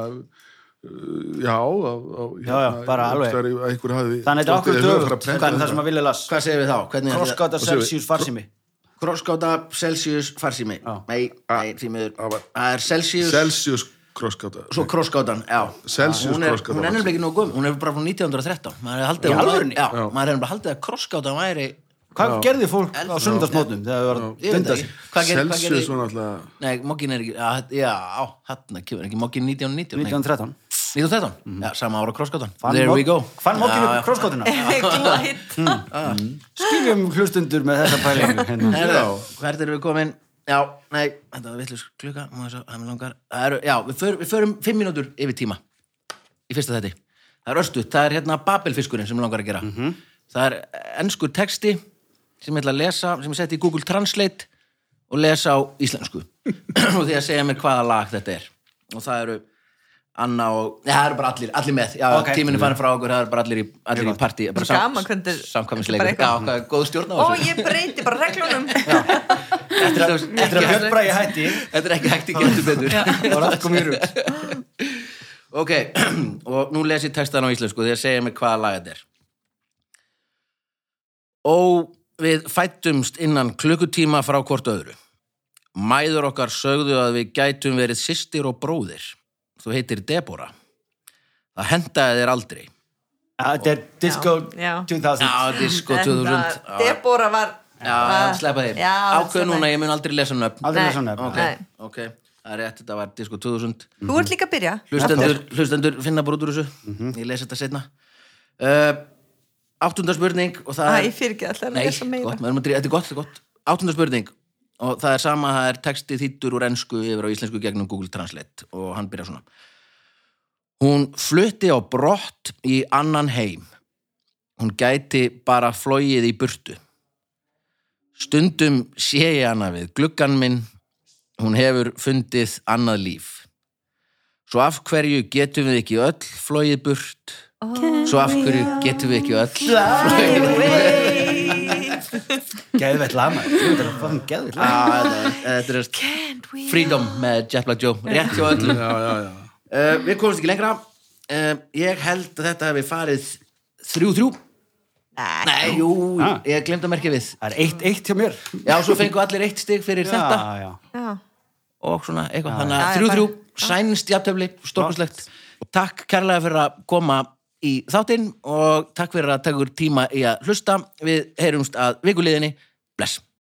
[SPEAKER 2] já, á, á hérna,
[SPEAKER 3] Já, já, bara alveg.
[SPEAKER 2] að einhver hafi
[SPEAKER 3] Þannig þetta er okkur
[SPEAKER 2] að
[SPEAKER 3] dögut.
[SPEAKER 2] að
[SPEAKER 3] það sem að vilja las?
[SPEAKER 1] Hvað segir við þá?
[SPEAKER 2] Svo-
[SPEAKER 3] Celsius farsimi.
[SPEAKER 1] Krossgáta, Celsius, farsími
[SPEAKER 3] Já.
[SPEAKER 1] Nei, nei, því miður Það er Celsius,
[SPEAKER 2] Celsius krosskáta
[SPEAKER 1] svo krossgátan Já,
[SPEAKER 2] Celsius
[SPEAKER 1] hún er,
[SPEAKER 2] krossgáta
[SPEAKER 1] hún er nefnilega ekki nóg göm Hún er bara frá 1913 Maður hefði haldið að hún-? Já,
[SPEAKER 2] Já.
[SPEAKER 1] maður hefði bara haldið að krossgátan væri
[SPEAKER 3] Hvað gerði fólk á
[SPEAKER 1] Eldra.
[SPEAKER 3] sundarsmótum þegar það var að
[SPEAKER 1] Ég veit
[SPEAKER 3] dunda
[SPEAKER 1] það
[SPEAKER 3] sig?
[SPEAKER 1] ekki Hvað ger- hvað
[SPEAKER 2] Celsius
[SPEAKER 1] gerði
[SPEAKER 2] var náttúrulega
[SPEAKER 1] Nei, mokkin er ekki Já, já hann kemur ekki Mokkin 1919 nei.
[SPEAKER 3] 1913.
[SPEAKER 1] 1913 Já, sama ára krossgátan
[SPEAKER 3] Fann
[SPEAKER 1] There we go.
[SPEAKER 3] Fann
[SPEAKER 1] Já,
[SPEAKER 3] mokkinu
[SPEAKER 1] já.
[SPEAKER 3] krossgátuna.
[SPEAKER 4] Glæt
[SPEAKER 3] Skiljum hlustundur með þessa pælingu. (laughs) Hérna.
[SPEAKER 1] Hvert erum við komin? Já, nei, þetta var vittlust er eru, Já, við förum, við förum fimm mínútur yfir tíma í fyrsta þetti Það er östuð, það er hérna Babelfiskurinn sem mig langar að gera. Það er ennskur texti sem ég ætla að lesa, sem ég setti í Google Translate og lesa á íslensku. (clears throat) Og því að segja mér hvaða lag þetta er. Og það eru Anna og, já, það eru bara allir, allir með. Já,
[SPEAKER 3] Ok.
[SPEAKER 1] tíminn er farin frá okkur, það eru bara allir í, allir í partí bara
[SPEAKER 4] bara
[SPEAKER 1] já, er góð stjórn á
[SPEAKER 4] Ó,
[SPEAKER 1] þessu
[SPEAKER 4] ég breyti bara reglunum. (laughs)
[SPEAKER 1] Eftir að,
[SPEAKER 3] Eftir að Björn Bræði hætti,
[SPEAKER 1] Þetta er ekki hægt í getur betur.
[SPEAKER 3] Var allt komið rúg. (laughs)
[SPEAKER 1] Ok, (clears throat) og nú les ég textan á íslensku því að segja mig hvaða lag þetta er. Ó, við fættumst innan klukkutíma frá hvort öðru. Mæður okkar sögðu að við gætum verið systir og bróðir Þú heitir Debora Það hendaði þér aldrei.
[SPEAKER 3] Þetta er Disco
[SPEAKER 4] Já, já.
[SPEAKER 3] 2000.
[SPEAKER 1] Já, Disco
[SPEAKER 4] En
[SPEAKER 1] 2000
[SPEAKER 4] það-
[SPEAKER 1] Já,
[SPEAKER 4] Debora var
[SPEAKER 1] já, sleppa þér Ákveð núna, ég mun aldrei lesa nöfn.
[SPEAKER 3] Aldrei
[SPEAKER 4] Nei.
[SPEAKER 3] með svona.
[SPEAKER 1] Ok,
[SPEAKER 4] Nei.
[SPEAKER 1] ok, það er rétt, þetta var Disco 2000
[SPEAKER 4] Þú ert líka að byrja.
[SPEAKER 1] Hlustendur, hlustendur finna bara út úr þessu. Ég lesi þetta setna uh, áttunda spurning og það
[SPEAKER 4] Æ,
[SPEAKER 1] er
[SPEAKER 4] fyrir ekki allar að
[SPEAKER 1] nei,
[SPEAKER 4] lesa meira?
[SPEAKER 1] gott, maður er þetta er gott, þetta er gott. Áttunda spurning og það er sama, það er texti þýttur úr ensku yfir á íslensku gegnum Google Translate. Og hann byrjar svona. Hún flutti á brott í annan heim. Hún gæti bara flóið í burtu. Stundum sé ég hana við gluggan minn. Hún hefur fundið annað líf. Svo af hverju getum við ekki öll flóið burt? Svo af hverju getum við ekki öll
[SPEAKER 3] Geðvett lama. Þetta er fucking geðvett lama.
[SPEAKER 1] Ah, þetta er- þetta er Freedom með Jet Black Joe rétt hjá öllum
[SPEAKER 2] já, já, já.
[SPEAKER 1] uh, við komumst ekki lengra. Uh, ég held að þetta hefði farið þrjú þrjú
[SPEAKER 4] Nei,
[SPEAKER 1] nei, jú,
[SPEAKER 3] Ah.
[SPEAKER 1] ég glemt að merkja við.
[SPEAKER 3] Það er eitt eitt hjá mér.
[SPEAKER 1] já, svo fengu allir eitt stig fyrir þetta. og svona eitthvað, þannig að
[SPEAKER 4] já,
[SPEAKER 1] þrjú þrjú
[SPEAKER 4] bara-
[SPEAKER 1] sænst jafntöfli, stórkuslegt takk kærlega fyrir að koma í þáttinn og takk fyrir að taka úr tíma í að hlusta. Við heyrumst að vikuliðinni Blas.